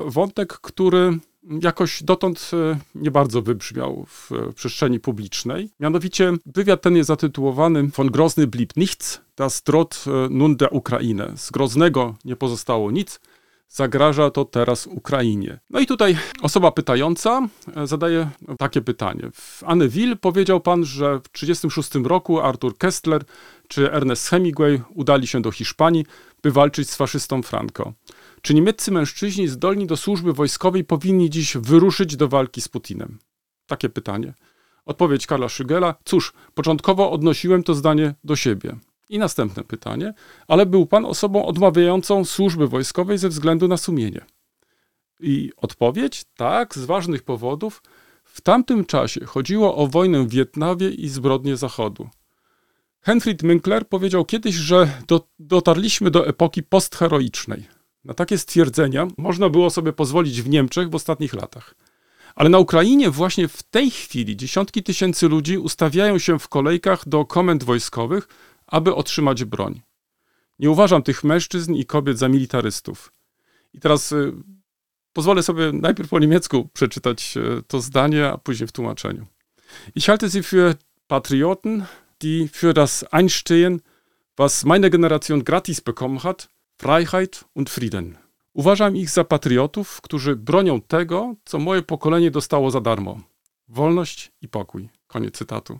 C: wątek, który jakoś dotąd e, nie bardzo wybrzmiał w przestrzeni publicznej. Mianowicie wywiad ten jest zatytułowany Von Grozny blieb nichts, das droht e, nun der Ukraine. Z Groznego nie pozostało nic, zagraża to teraz Ukrainie. No i tutaj osoba pytająca e, zadaje takie pytanie. W Anneville powiedział pan, że w 1936 roku Arthur Kessler czy Ernest Hemingway udali się do Hiszpanii, by walczyć z faszystą Franco. Czy niemieccy mężczyźni zdolni do służby wojskowej powinni dziś wyruszyć do walki z Putinem? Takie pytanie. Odpowiedź Karla Szygela. Cóż, początkowo odnosiłem to zdanie do siebie. I następne pytanie. Ale był pan osobą odmawiającą służby wojskowej ze względu na sumienie? I odpowiedź? Tak, z ważnych powodów. W tamtym czasie chodziło o wojnę w Wietnamie i zbrodnie Zachodu. Henfried Münkler powiedział kiedyś, że do, dotarliśmy do epoki postheroicznej. Na takie stwierdzenia można było sobie pozwolić w Niemczech w ostatnich latach. Ale na Ukrainie właśnie w tej chwili dziesiątki tysięcy ludzi ustawiają się w kolejkach do komend wojskowych, aby otrzymać broń. Nie uważam tych mężczyzn i kobiet za militarystów. I teraz y, pozwolę sobie najpierw po niemiecku przeczytać y, to zdanie, a później w tłumaczeniu. Ich halte sie für Patrioten, die für das einstehen, was meine Generation gratis bekommen hat, Freiheit und Frieden. Uważam ich za patriotów, którzy bronią tego, co moje pokolenie dostało za darmo. Wolność i pokój. Koniec cytatu.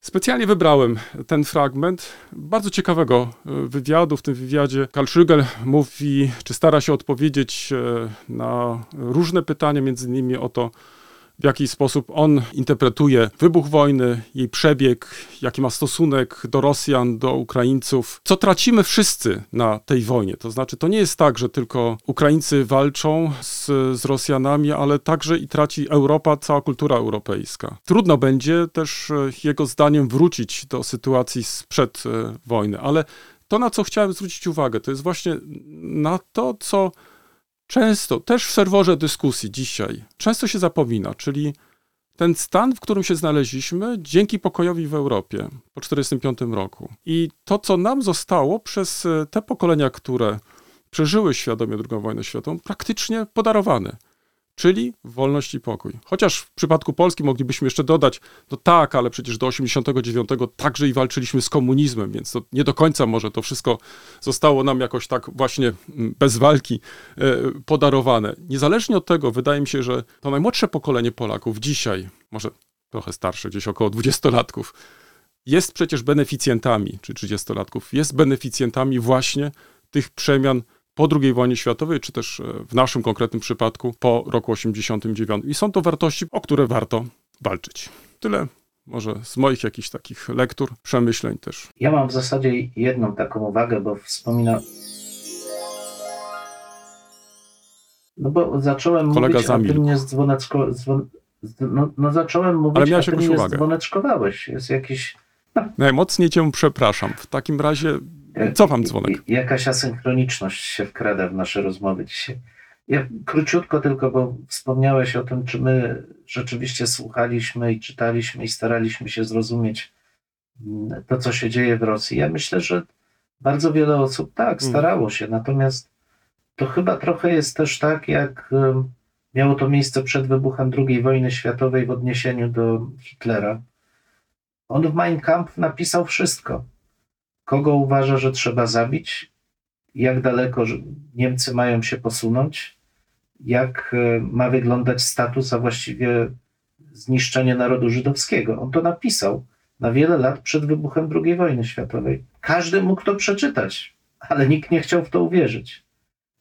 C: Specjalnie wybrałem ten fragment bardzo ciekawego e, wywiadu. W tym wywiadzie Karl Schrögel mówi, czy stara się odpowiedzieć e, na różne pytania, między innymi o to, w jaki sposób on interpretuje wybuch wojny, jej przebieg, jaki ma stosunek do Rosjan, do Ukraińców. Co tracimy wszyscy na tej wojnie? To znaczy, to nie jest tak, że tylko Ukraińcy walczą z, z Rosjanami, ale także i traci Europa, cała kultura europejska. Trudno będzie też, e, jego zdaniem, wrócić do sytuacji sprzed e, wojny, ale to, na co chciałem zwrócić uwagę, to jest właśnie na to, co często, też w serworze dyskusji dzisiaj, często się zapomina, czyli ten stan, w którym się znaleźliśmy dzięki pokojowi w Europie po 1945 roku. I to, co nam zostało przez e, te pokolenia, które przeżyły świadomie II wojnę światową, praktycznie podarowane czyli wolność i pokój. Chociaż w przypadku Polski moglibyśmy jeszcze dodać, no tak, ale przecież do 89 także i walczyliśmy z komunizmem, więc to nie do końca może to wszystko zostało nam jakoś tak właśnie mm, bez walki e, podarowane. Niezależnie od tego, wydaje mi się, że to najmłodsze pokolenie Polaków dzisiaj, może trochę starsze, gdzieś około 20-latków, jest przecież beneficjentami, czy 30-latków, jest beneficjentami właśnie tych przemian po II wojnie światowej, czy też e, w naszym konkretnym przypadku po roku 89. I są to wartości, o które warto walczyć. Tyle może z moich jakichś takich lektur, przemyśleń też.
D: Ja mam w zasadzie jedną taką uwagę, bo wspomina. No bo zacząłem
C: Kolega
D: mówić,
C: zamilkł.
D: mnie dzwoneczko... Dzwon... No, no zacząłem mówić,
C: Ale miałeś
D: a ty
C: jakąś
D: mnie
C: uwagę.
D: dzwoneczkowałeś. Jest jakiś...
C: Najmocniej cię przepraszam. W takim razie cofam dzwonek.
D: Jakaś asynchroniczność się wkrada w nasze rozmowy dzisiaj. Ja króciutko tylko, bo wspomniałeś o tym, czy my rzeczywiście słuchaliśmy i czytaliśmy i staraliśmy się zrozumieć mm, to, co się dzieje w Rosji. Ja myślę, że bardzo wiele osób tak
C: Mm.
D: starało się, natomiast to chyba trochę jest też tak, jak miało to miejsce przed wybuchem II wojny światowej w odniesieniu do Hitlera. On w Mein Kampf napisał wszystko kogo uważa, że trzeba zabić, jak daleko Niemcy mają się posunąć, jak e, ma wyglądać status, a właściwie zniszczenie narodu żydowskiego. On to napisał na wiele lat przed wybuchem II wojny światowej. Każdy mógł to przeczytać, ale nikt nie chciał w to uwierzyć.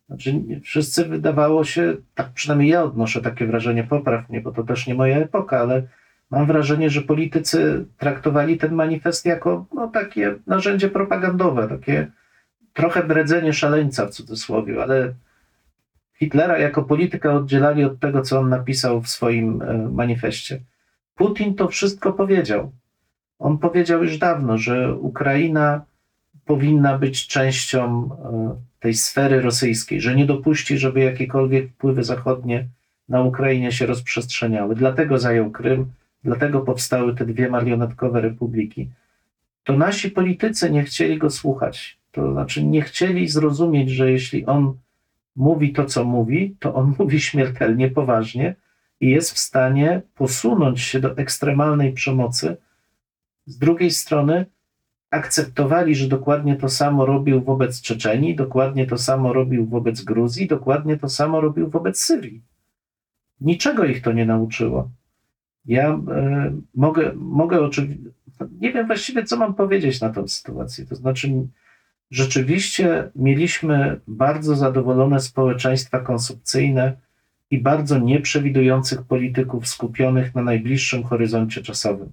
D: Znaczy, wszyscy wydawało się, tak przynajmniej ja odnoszę takie wrażenie, popraw mnie, bo to też nie moja epoka, ale mam wrażenie, że politycy traktowali ten manifest jako no, takie narzędzie propagandowe, takie trochę bredzenie szaleńca w cudzysłowie, ale Hitlera jako polityka oddzielali od tego, co on napisał w swoim e, manifestie. Putin to wszystko powiedział. On powiedział już dawno, że Ukraina powinna być częścią e, tej sfery rosyjskiej, że nie dopuści, żeby jakiekolwiek wpływy zachodnie na Ukrainie się rozprzestrzeniały. Dlatego zajął Krym, dlatego powstały te dwie marionetkowe republiki. To nasi politycy nie chcieli go słuchać. To znaczy nie chcieli zrozumieć, że jeśli on mówi to, co mówi, to on mówi śmiertelnie poważnie i jest w stanie posunąć się do ekstremalnej przemocy. Z drugiej strony akceptowali, że dokładnie to samo robił wobec Czeczenii, dokładnie to samo robił wobec Gruzji, dokładnie to samo robił wobec Syrii. Niczego ich to nie nauczyło. Ja e, mogę, mogę oczywiście, nie wiem właściwie, co mam powiedzieć na tę sytuację. To znaczy, rzeczywiście mieliśmy bardzo zadowolone społeczeństwa konsumpcyjne i bardzo nieprzewidujących polityków skupionych na najbliższym horyzoncie czasowym.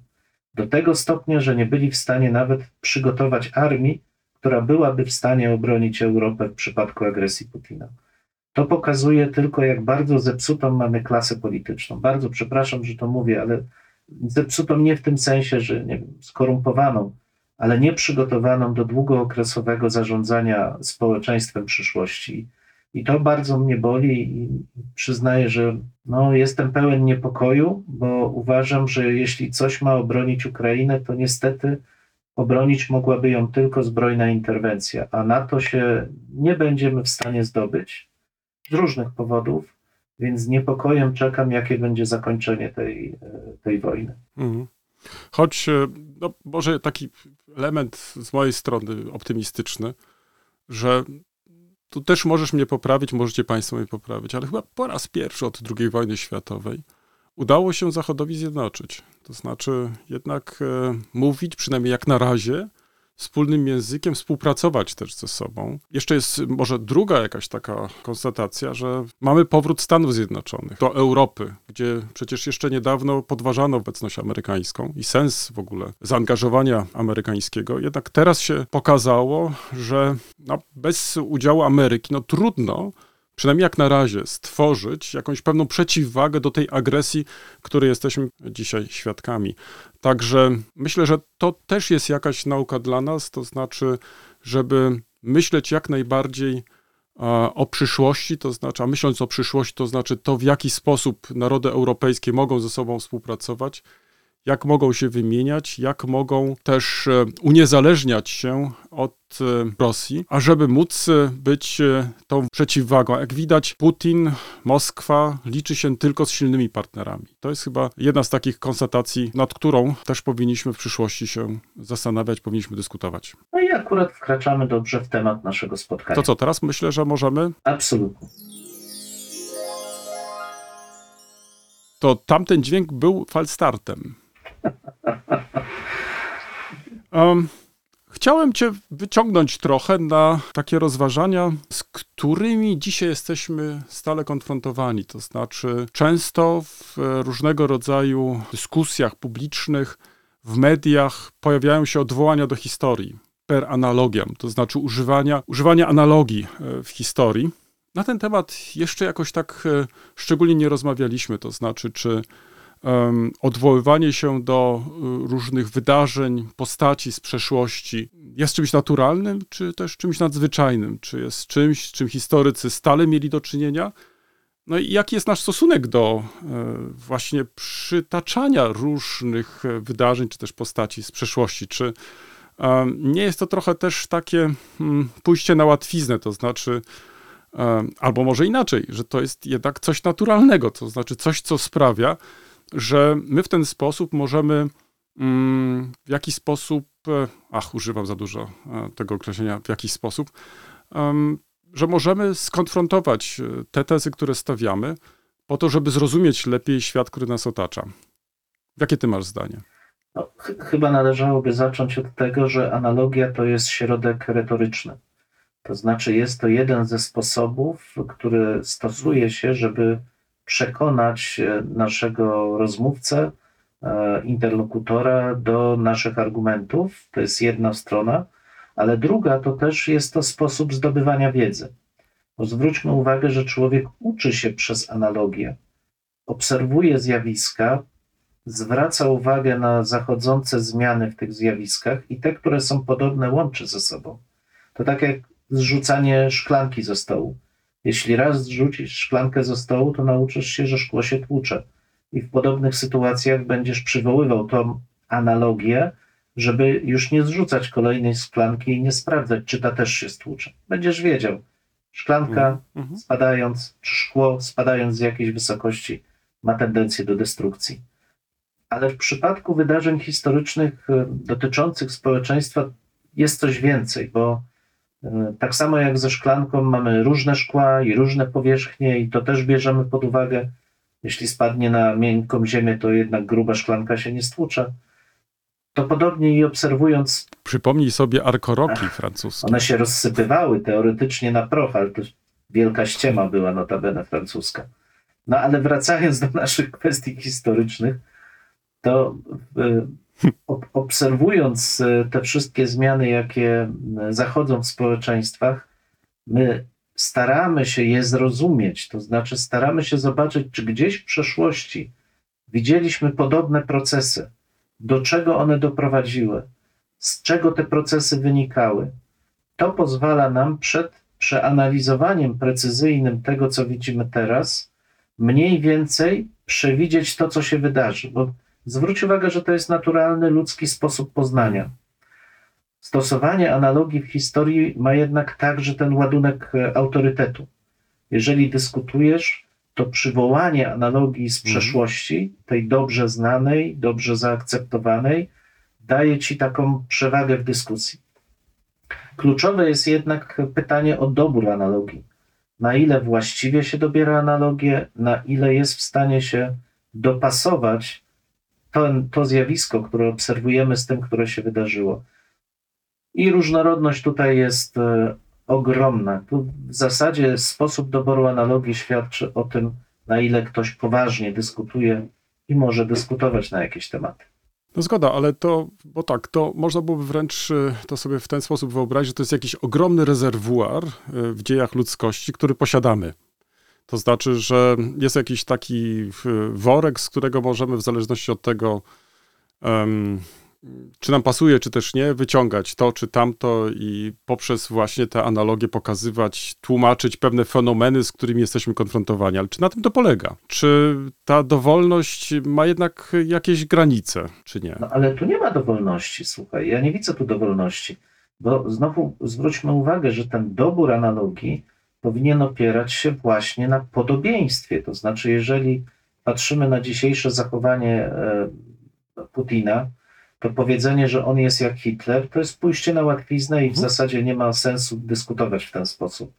D: Do tego stopnia, że nie byli w stanie nawet przygotować armii, która byłaby w stanie obronić Europę w przypadku agresji Putina. To pokazuje tylko, jak bardzo zepsutą mamy klasę polityczną. Bardzo przepraszam, że to mówię, ale zepsutą nie w tym sensie, że nie wiem, skorumpowaną, ale nieprzygotowaną do długookresowego zarządzania społeczeństwem przyszłości. I to bardzo mnie boli i przyznaję, że no, jestem pełen niepokoju, bo uważam, że jeśli coś ma obronić Ukrainę, to niestety obronić mogłaby ją tylko zbrojna interwencja, a na to się nie będziemy w stanie zdobyć z różnych powodów, więc z niepokojem czekam, jakie będzie zakończenie tej, e, tej wojny.
C: Mhm. Choć, e, no, może taki element z mojej strony optymistyczny, że tu też możesz mnie poprawić, możecie Państwo mnie poprawić, ale chyba po raz pierwszy od II wojny światowej udało się Zachodowi zjednoczyć. To znaczy jednak e, mówić, przynajmniej jak na razie, wspólnym językiem, współpracować też ze sobą. Jeszcze jest może druga jakaś taka konstatacja, że mamy powrót Stanów Zjednoczonych do Europy, gdzie przecież jeszcze niedawno podważano obecność amerykańską i sens w ogóle zaangażowania amerykańskiego. Jednak teraz się pokazało, że no, bez udziału Ameryki no, trudno przynajmniej jak na razie, stworzyć jakąś pewną przeciwwagę do tej agresji, której jesteśmy dzisiaj świadkami. Także myślę, że to też jest jakaś nauka dla nas, to znaczy, żeby myśleć jak najbardziej o przyszłości, to znaczy, a myśląc o przyszłości, to znaczy to, w jaki sposób narody europejskie mogą ze sobą współpracować, jak mogą się wymieniać, jak mogą też e, uniezależniać się od e, Rosji, a żeby móc e, być tą przeciwwagą. Jak widać, Putin, Moskwa liczy się tylko z silnymi partnerami. To jest chyba jedna z takich konstatacji, nad którą też powinniśmy w przyszłości się zastanawiać, powinniśmy dyskutować.
D: No i akurat wkraczamy dobrze w temat naszego spotkania.
C: To co, teraz myślę, że możemy?
D: Absolutnie.
C: To tamten dźwięk był falstartem. Um, chciałem Cię wyciągnąć trochę na takie rozważania, z którymi dzisiaj jesteśmy stale konfrontowani. To znaczy, często w różnego rodzaju dyskusjach publicznych, w mediach pojawiają się odwołania do historii per analogiam, to znaczy używania, używania analogii e, w historii. Na ten temat jeszcze jakoś tak e, szczególnie nie rozmawialiśmy, to znaczy, czy odwoływanie się do y, różnych wydarzeń, postaci z przeszłości jest czymś naturalnym, czy też czymś nadzwyczajnym? Czy jest czymś, z czym historycy stale mieli do czynienia? No i jaki jest nasz stosunek do e, właśnie przytaczania różnych e, wydarzeń, czy też postaci z przeszłości? Czy nie jest to trochę też takie hmm, pójście na łatwiznę, to znaczy, albo może inaczej, że to jest jednak coś naturalnego, to znaczy coś, co sprawia, że my w ten sposób możemy mm, w jakiś sposób, e, ach, używam za dużo e, tego określenia, w jakiś sposób, że możemy skonfrontować e, te tezy, które stawiamy, po to, żeby zrozumieć lepiej świat, który nas otacza. Jakie ty masz zdanie?
D: No, ch chyba należałoby zacząć od tego, że analogia to jest środek retoryczny. To znaczy, jest to jeden ze sposobów, który stosuje się, żeby przekonać e, naszego rozmówcę, e, interlokutora do naszych argumentów. To jest jedna strona, ale druga to też jest to sposób zdobywania wiedzy. Bo zwróćmy uwagę, że człowiek uczy się przez analogię, obserwuje zjawiska, zwraca uwagę na zachodzące zmiany w tych zjawiskach i te, które są podobne, łączy ze sobą. To tak jak zrzucanie szklanki ze stołu. Jeśli raz zrzucisz szklankę ze stołu, to nauczysz się, że szkło się tłucze. I w podobnych sytuacjach będziesz przywoływał tą analogię, żeby już nie zrzucać kolejnej szklanki i nie sprawdzać, czy ta też się stłucze. Będziesz wiedział, szklanka mm-hmm. spadając, czy szkło spadając z jakiejś wysokości ma tendencję do destrukcji. Ale w przypadku wydarzeń historycznych e, dotyczących społeczeństwa jest coś więcej, bo tak samo jak ze szklanką mamy różne szkła i różne powierzchnie, i to też bierzemy pod uwagę. Jeśli spadnie na miękką ziemię, to jednak gruba szklanka się nie stłucze. To podobnie i obserwując.
C: Przypomnij sobie arkoroki francuskie.
D: One się rozsypywały teoretycznie na proch, ale to wielka ściema była notabene francuska. No ale wracając do naszych kwestii historycznych, to e, obserwując e, te wszystkie zmiany, jakie zachodzą w społeczeństwach, my staramy się je zrozumieć, to znaczy staramy się zobaczyć, czy gdzieś w przeszłości widzieliśmy podobne procesy, do czego one doprowadziły, z czego te procesy wynikały. To pozwala nam przed przeanalizowaniem precyzyjnym tego, co widzimy teraz, mniej więcej przewidzieć to, co się wydarzy, bo Zwróć uwagę, że to jest naturalny ludzki sposób poznania. Stosowanie analogii w historii ma jednak także ten ładunek e, autorytetu. Jeżeli dyskutujesz, to przywołanie analogii z mhm. przeszłości, tej dobrze znanej, dobrze zaakceptowanej, daje ci taką przewagę w dyskusji. Kluczowe jest jednak pytanie o dobór analogii. Na ile właściwie się dobiera analogię, na ile jest w stanie się dopasować to, to zjawisko, które obserwujemy z tym, które się wydarzyło. I różnorodność tutaj jest e, ogromna. Tu w zasadzie sposób doboru analogii świadczy o tym, na ile ktoś poważnie dyskutuje i może dyskutować na jakieś tematy.
C: No zgoda, ale to, bo tak, to można byłoby wręcz y, to sobie w ten sposób wyobrazić, że to jest jakiś ogromny rezerwuar y, w dziejach ludzkości, który posiadamy. To znaczy, że jest jakiś taki worek, z którego możemy w zależności od tego, em, czy nam pasuje, czy też nie, wyciągać to czy tamto i poprzez właśnie te analogie pokazywać, tłumaczyć pewne fenomeny, z którymi jesteśmy konfrontowani. Ale czy na tym to polega? Czy ta dowolność ma jednak jakieś granice, czy nie?
D: No ale tu nie ma dowolności, słuchaj, ja nie widzę tu dowolności, bo znowu zwróćmy uwagę, że ten dobór analogii powinien opierać się właśnie na podobieństwie. To znaczy, jeżeli patrzymy na dzisiejsze zachowanie e, Putina, to powiedzenie, że on jest jak Hitler, to jest pójście na łatwiznę i w
C: Mhm.
D: zasadzie nie ma sensu dyskutować w ten sposób,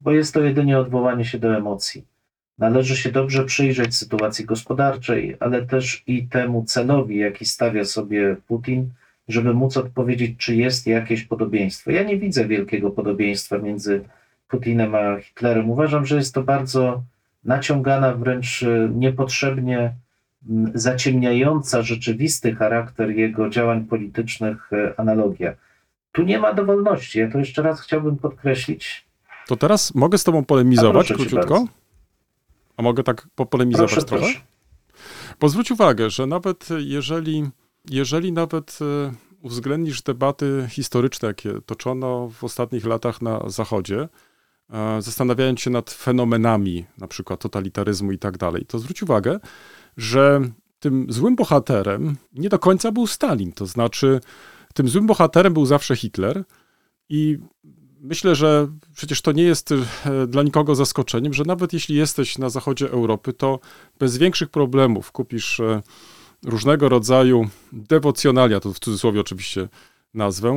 D: bo jest to jedynie odwołanie się do emocji. Należy się dobrze przyjrzeć sytuacji gospodarczej, ale też i temu celowi, jaki stawia sobie Putin, żeby móc odpowiedzieć, czy jest jakieś podobieństwo. Ja nie widzę wielkiego podobieństwa między Putinem a Hitlerem. Uważam, że jest to bardzo naciągana, wręcz e, niepotrzebnie zaciemniająca rzeczywisty charakter jego działań politycznych e, analogia. Tu nie ma dowolności. Ja to jeszcze raz chciałbym podkreślić.
C: To teraz mogę z tobą polemizować króciutko?
D: bardzo.
C: A mogę tak popolemizować
D: Proszę,
C: trochę?
D: proszę.
C: Bo zwróć uwagę, że nawet jeżeli, jeżeli nawet e, uwzględnisz debaty historyczne, jakie toczono w ostatnich latach na Zachodzie, zastanawiając się nad fenomenami, na przykład totalitaryzmu i tak dalej, to zwróć uwagę, że tym złym bohaterem nie do końca był Stalin. To znaczy, tym złym bohaterem był zawsze Hitler i myślę, że przecież to nie jest e, dla nikogo zaskoczeniem, że nawet jeśli jesteś na zachodzie Europy, to bez większych problemów kupisz e, różnego rodzaju dewocjonalia, to w cudzysłowie oczywiście nazwę,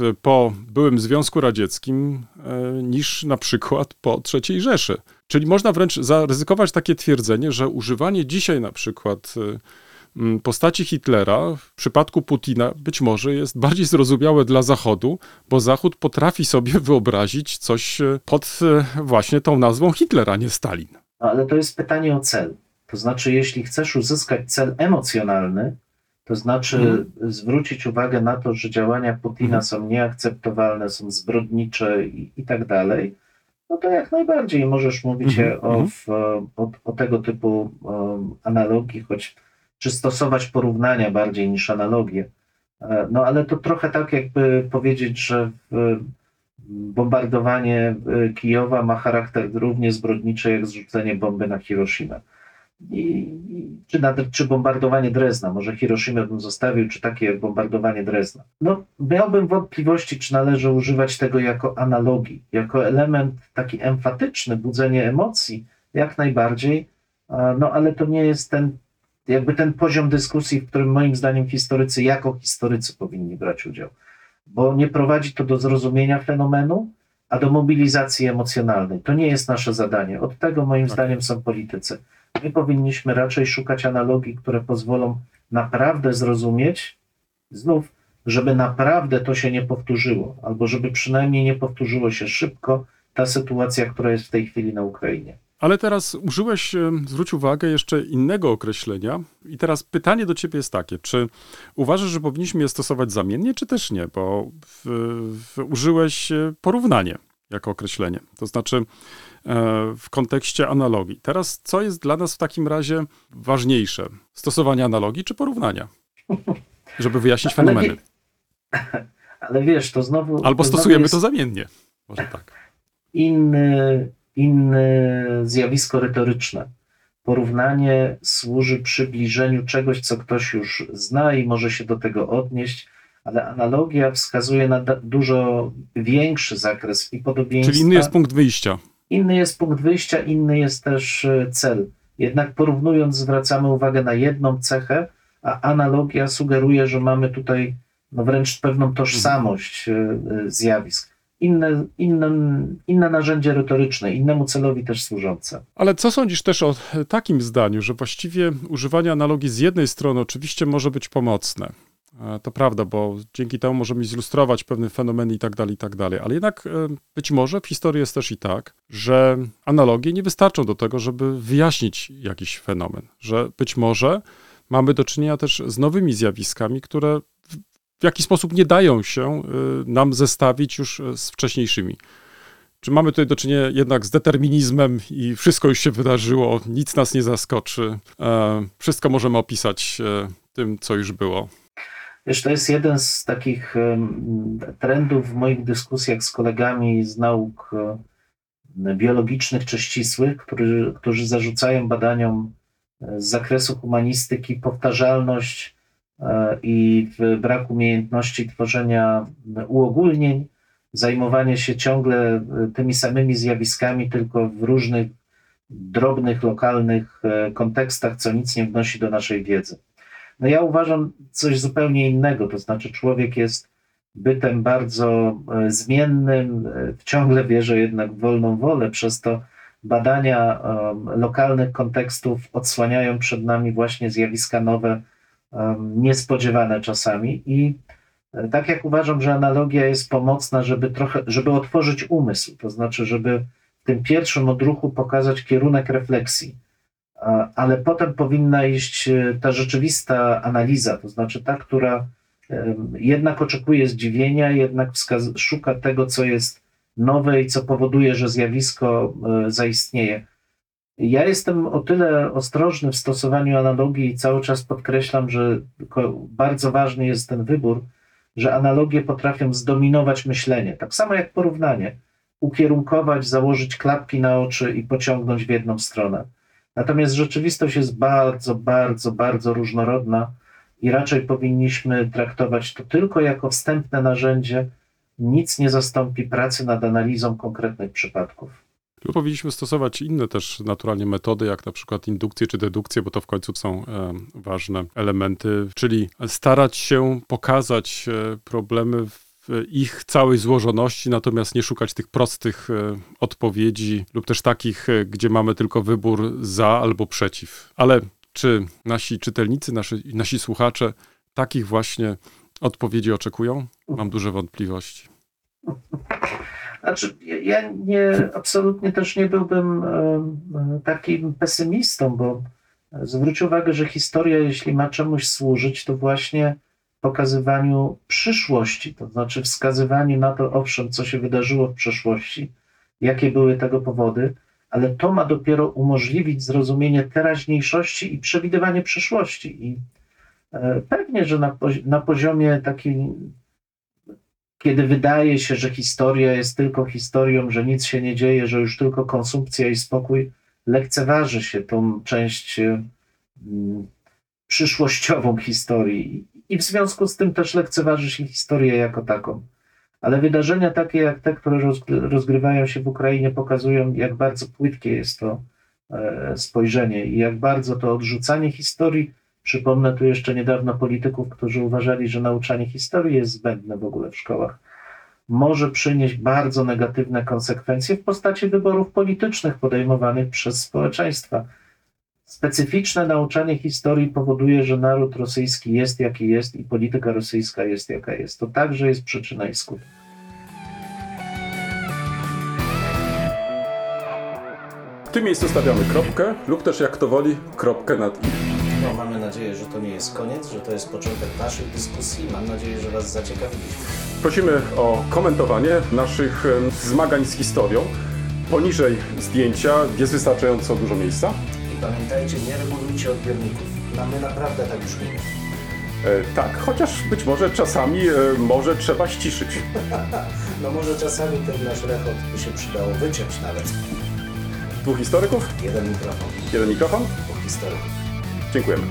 C: e, po byłym Związku Radzieckim e, niż na przykład po III Rzeszy. Czyli można wręcz zaryzykować takie twierdzenie, że używanie dzisiaj na przykład e, postaci Hitlera w przypadku Putina być może jest bardziej zrozumiałe dla Zachodu, bo Zachód potrafi sobie wyobrazić coś pod właśnie tą nazwą Hitler, a nie Stalin.
D: Ale to jest pytanie o cel. To znaczy, jeśli chcesz uzyskać cel emocjonalny, to znaczy
C: Mhm.
D: zwrócić uwagę na to, że działania Putina
C: Mhm.
D: są nieakceptowalne, są zbrodnicze i, i tak dalej, no to jak najbardziej możesz mówić
C: Mhm,
D: o,
C: mhm.
D: w, o, o tego typu um, analogii, choć czy stosować porównania bardziej niż analogie. E, No ale to trochę tak, jakby powiedzieć, że bombardowanie e, Kijowa ma charakter równie zbrodniczy jak zrzucenie bomby na Hiroshima. I, czy, czy bombardowanie Drezna, może Hiroshima bym zostawił, czy takie bombardowanie Drezna. No, miałbym wątpliwości, czy należy używać tego jako analogii, jako element taki emfatyczny, budzenie emocji, jak najbardziej, no ale to nie jest ten, jakby ten poziom dyskusji, w którym moim zdaniem historycy jako historycy powinni brać udział, bo nie prowadzi to do zrozumienia fenomenu, a do mobilizacji emocjonalnej. To nie jest nasze zadanie. Od tego moim
C: Tak.
D: zdaniem są politycy. My powinniśmy raczej szukać analogii, które pozwolą naprawdę zrozumieć, znów, żeby naprawdę to się nie powtórzyło, albo żeby przynajmniej nie powtórzyło się szybko ta sytuacja, która jest w tej chwili na Ukrainie.
C: Ale teraz użyłeś, e, zwróć uwagę, jeszcze innego określenia. I teraz pytanie do ciebie jest takie, czy uważasz, że powinniśmy je stosować zamiennie, czy też nie? Bo w, w, użyłeś e, porównanie jako określenie, to znaczy w kontekście analogii. Teraz co jest dla nas w takim razie ważniejsze? Stosowanie analogii czy porównania? Żeby wyjaśnić
D: Ale
C: fenomeny.
D: wie- Ale wiesz, to znowu.
C: Albo
D: to znowu
C: stosujemy
D: jest
C: to zamiennie. Może tak.
D: inny, inne zjawisko retoryczne. Porównanie służy przybliżeniu czegoś, co ktoś już zna i może się do tego odnieść, ale analogia wskazuje na dużo większy zakres i podobieństwa.
C: Czyli inny jest punkt wyjścia.
D: Inny jest punkt wyjścia, inny jest też e, cel. Jednak porównując, zwracamy uwagę na jedną cechę, a analogia sugeruje, że mamy tutaj no wręcz pewną tożsamość e, e, zjawisk. inne, inne, inne narzędzie retoryczne, innemu celowi też służące.
C: Ale co sądzisz też o takim zdaniu, że właściwie używanie analogii z jednej strony oczywiście może być pomocne. E, To prawda, bo dzięki temu możemy zilustrować pewne fenomeny i tak dalej, i tak dalej. Ale jednak e, być może w historii jest też i tak, że analogie nie wystarczą do tego, żeby wyjaśnić jakiś fenomen. Że być może mamy do czynienia też z nowymi zjawiskami, które w- jakiś sposób nie dają się e, nam zestawić już z wcześniejszymi. Czy mamy tutaj do czynienia jednak z determinizmem i wszystko już się wydarzyło, nic nas nie zaskoczy, wszystko możemy opisać tym, co już było.
D: Wiesz, to jest jeden z takich trendów w moich dyskusjach z kolegami z nauk e, biologicznych czy ścisłych, którzy, którzy zarzucają badaniom e, z zakresu humanistyki powtarzalność e, i brak umiejętności tworzenia uogólnień, zajmowanie się ciągle tymi samymi zjawiskami, tylko w różnych drobnych, lokalnych kontekstach, co nic nie wnosi do naszej wiedzy. No ja uważam coś zupełnie innego, to znaczy człowiek jest bytem bardzo e, zmiennym, e, ciągle wierzę jednak w wolną wolę, przez to badania em, lokalnych kontekstów odsłaniają przed nami właśnie zjawiska nowe, em, niespodziewane czasami i e, tak jak uważam, że analogia jest pomocna, żeby trochę, żeby otworzyć umysł, to znaczy, żeby w tym pierwszym odruchu pokazać kierunek refleksji ale potem powinna iść e, ta rzeczywista analiza, to znaczy ta, która jednak oczekuje zdziwienia, jednak szuka tego, co jest nowe i co powoduje, że zjawisko e, zaistnieje. Ja jestem o tyle ostrożny w stosowaniu analogii i cały czas podkreślam, że bardzo ważny jest ten wybór, że analogie potrafią zdominować myślenie, tak samo jak porównanie, ukierunkować, założyć klapki na oczy i pociągnąć w jedną stronę. Natomiast rzeczywistość jest bardzo, bardzo, bardzo różnorodna i raczej powinniśmy traktować to tylko jako wstępne narzędzie. Nic nie zastąpi pracy nad analizą konkretnych przypadków.
C: Tu powinniśmy stosować inne też naturalnie metody, jak na przykład indukcję czy dedukcję, bo to w końcu są e, ważne elementy, czyli starać się pokazać e, problemy w ich całej złożoności, natomiast nie szukać tych prostych e, odpowiedzi lub też takich, e, gdzie mamy tylko wybór za albo przeciw. Ale czy nasi czytelnicy, nasi, nasi słuchacze takich właśnie odpowiedzi oczekują? Mam duże wątpliwości.
D: Znaczy, ja- nie, absolutnie też nie byłbym e, takim pesymistą, bo zwróć uwagę, że historia, jeśli ma czemuś służyć, to właśnie pokazywaniu przyszłości, to znaczy wskazywaniu na to, owszem, co się wydarzyło w przeszłości, jakie były tego powody, ale to ma dopiero umożliwić zrozumienie teraźniejszości i przewidywanie przyszłości. I e, pewnie, że na, pozi- na poziomie takim kiedy wydaje się, że historia jest tylko historią, że nic się nie dzieje, że już tylko konsumpcja i spokój, lekceważy się tą część mm, przyszłościową historii. I w związku z tym też lekceważy się historię jako taką. Ale wydarzenia takie jak te, które rozgry- rozgrywają się w Ukrainie, pokazują, jak bardzo płytkie jest to e, spojrzenie i jak bardzo to odrzucanie historii. Przypomnę tu jeszcze niedawno polityków, którzy uważali, że nauczanie historii jest zbędne w ogóle w szkołach. Może przynieść bardzo negatywne konsekwencje w postaci wyborów politycznych podejmowanych przez społeczeństwa. Specyficzne nauczanie historii powoduje, że naród rosyjski jest jaki jest i polityka rosyjska jest jaka jest. To także jest przyczyna i skutek.
B: W tym miejscu stawiamy kropkę lub też jak to woli, kropkę nad i.
A: No, mamy nadzieję, że to nie jest koniec, że to jest początek naszych dyskusji. Mam nadzieję, że Was zaciekawiliśmy.
B: Prosimy o komentowanie naszych zmagań z historią. Poniżej zdjęcia jest wystarczająco dużo miejsca.
A: Pamiętajcie, nie regulujcie odbiorników. Mamy naprawdę tak brzmi.
B: E, tak, chociaż być może czasami e, może trzeba ściszyć.
A: No może czasami ten nasz rechot by się przydało wyciąć nawet.
B: Dwóch historyków,
A: Jeden mikrofon,
B: jeden mikrofon.
A: dwóch historyków.
B: Dziękujemy.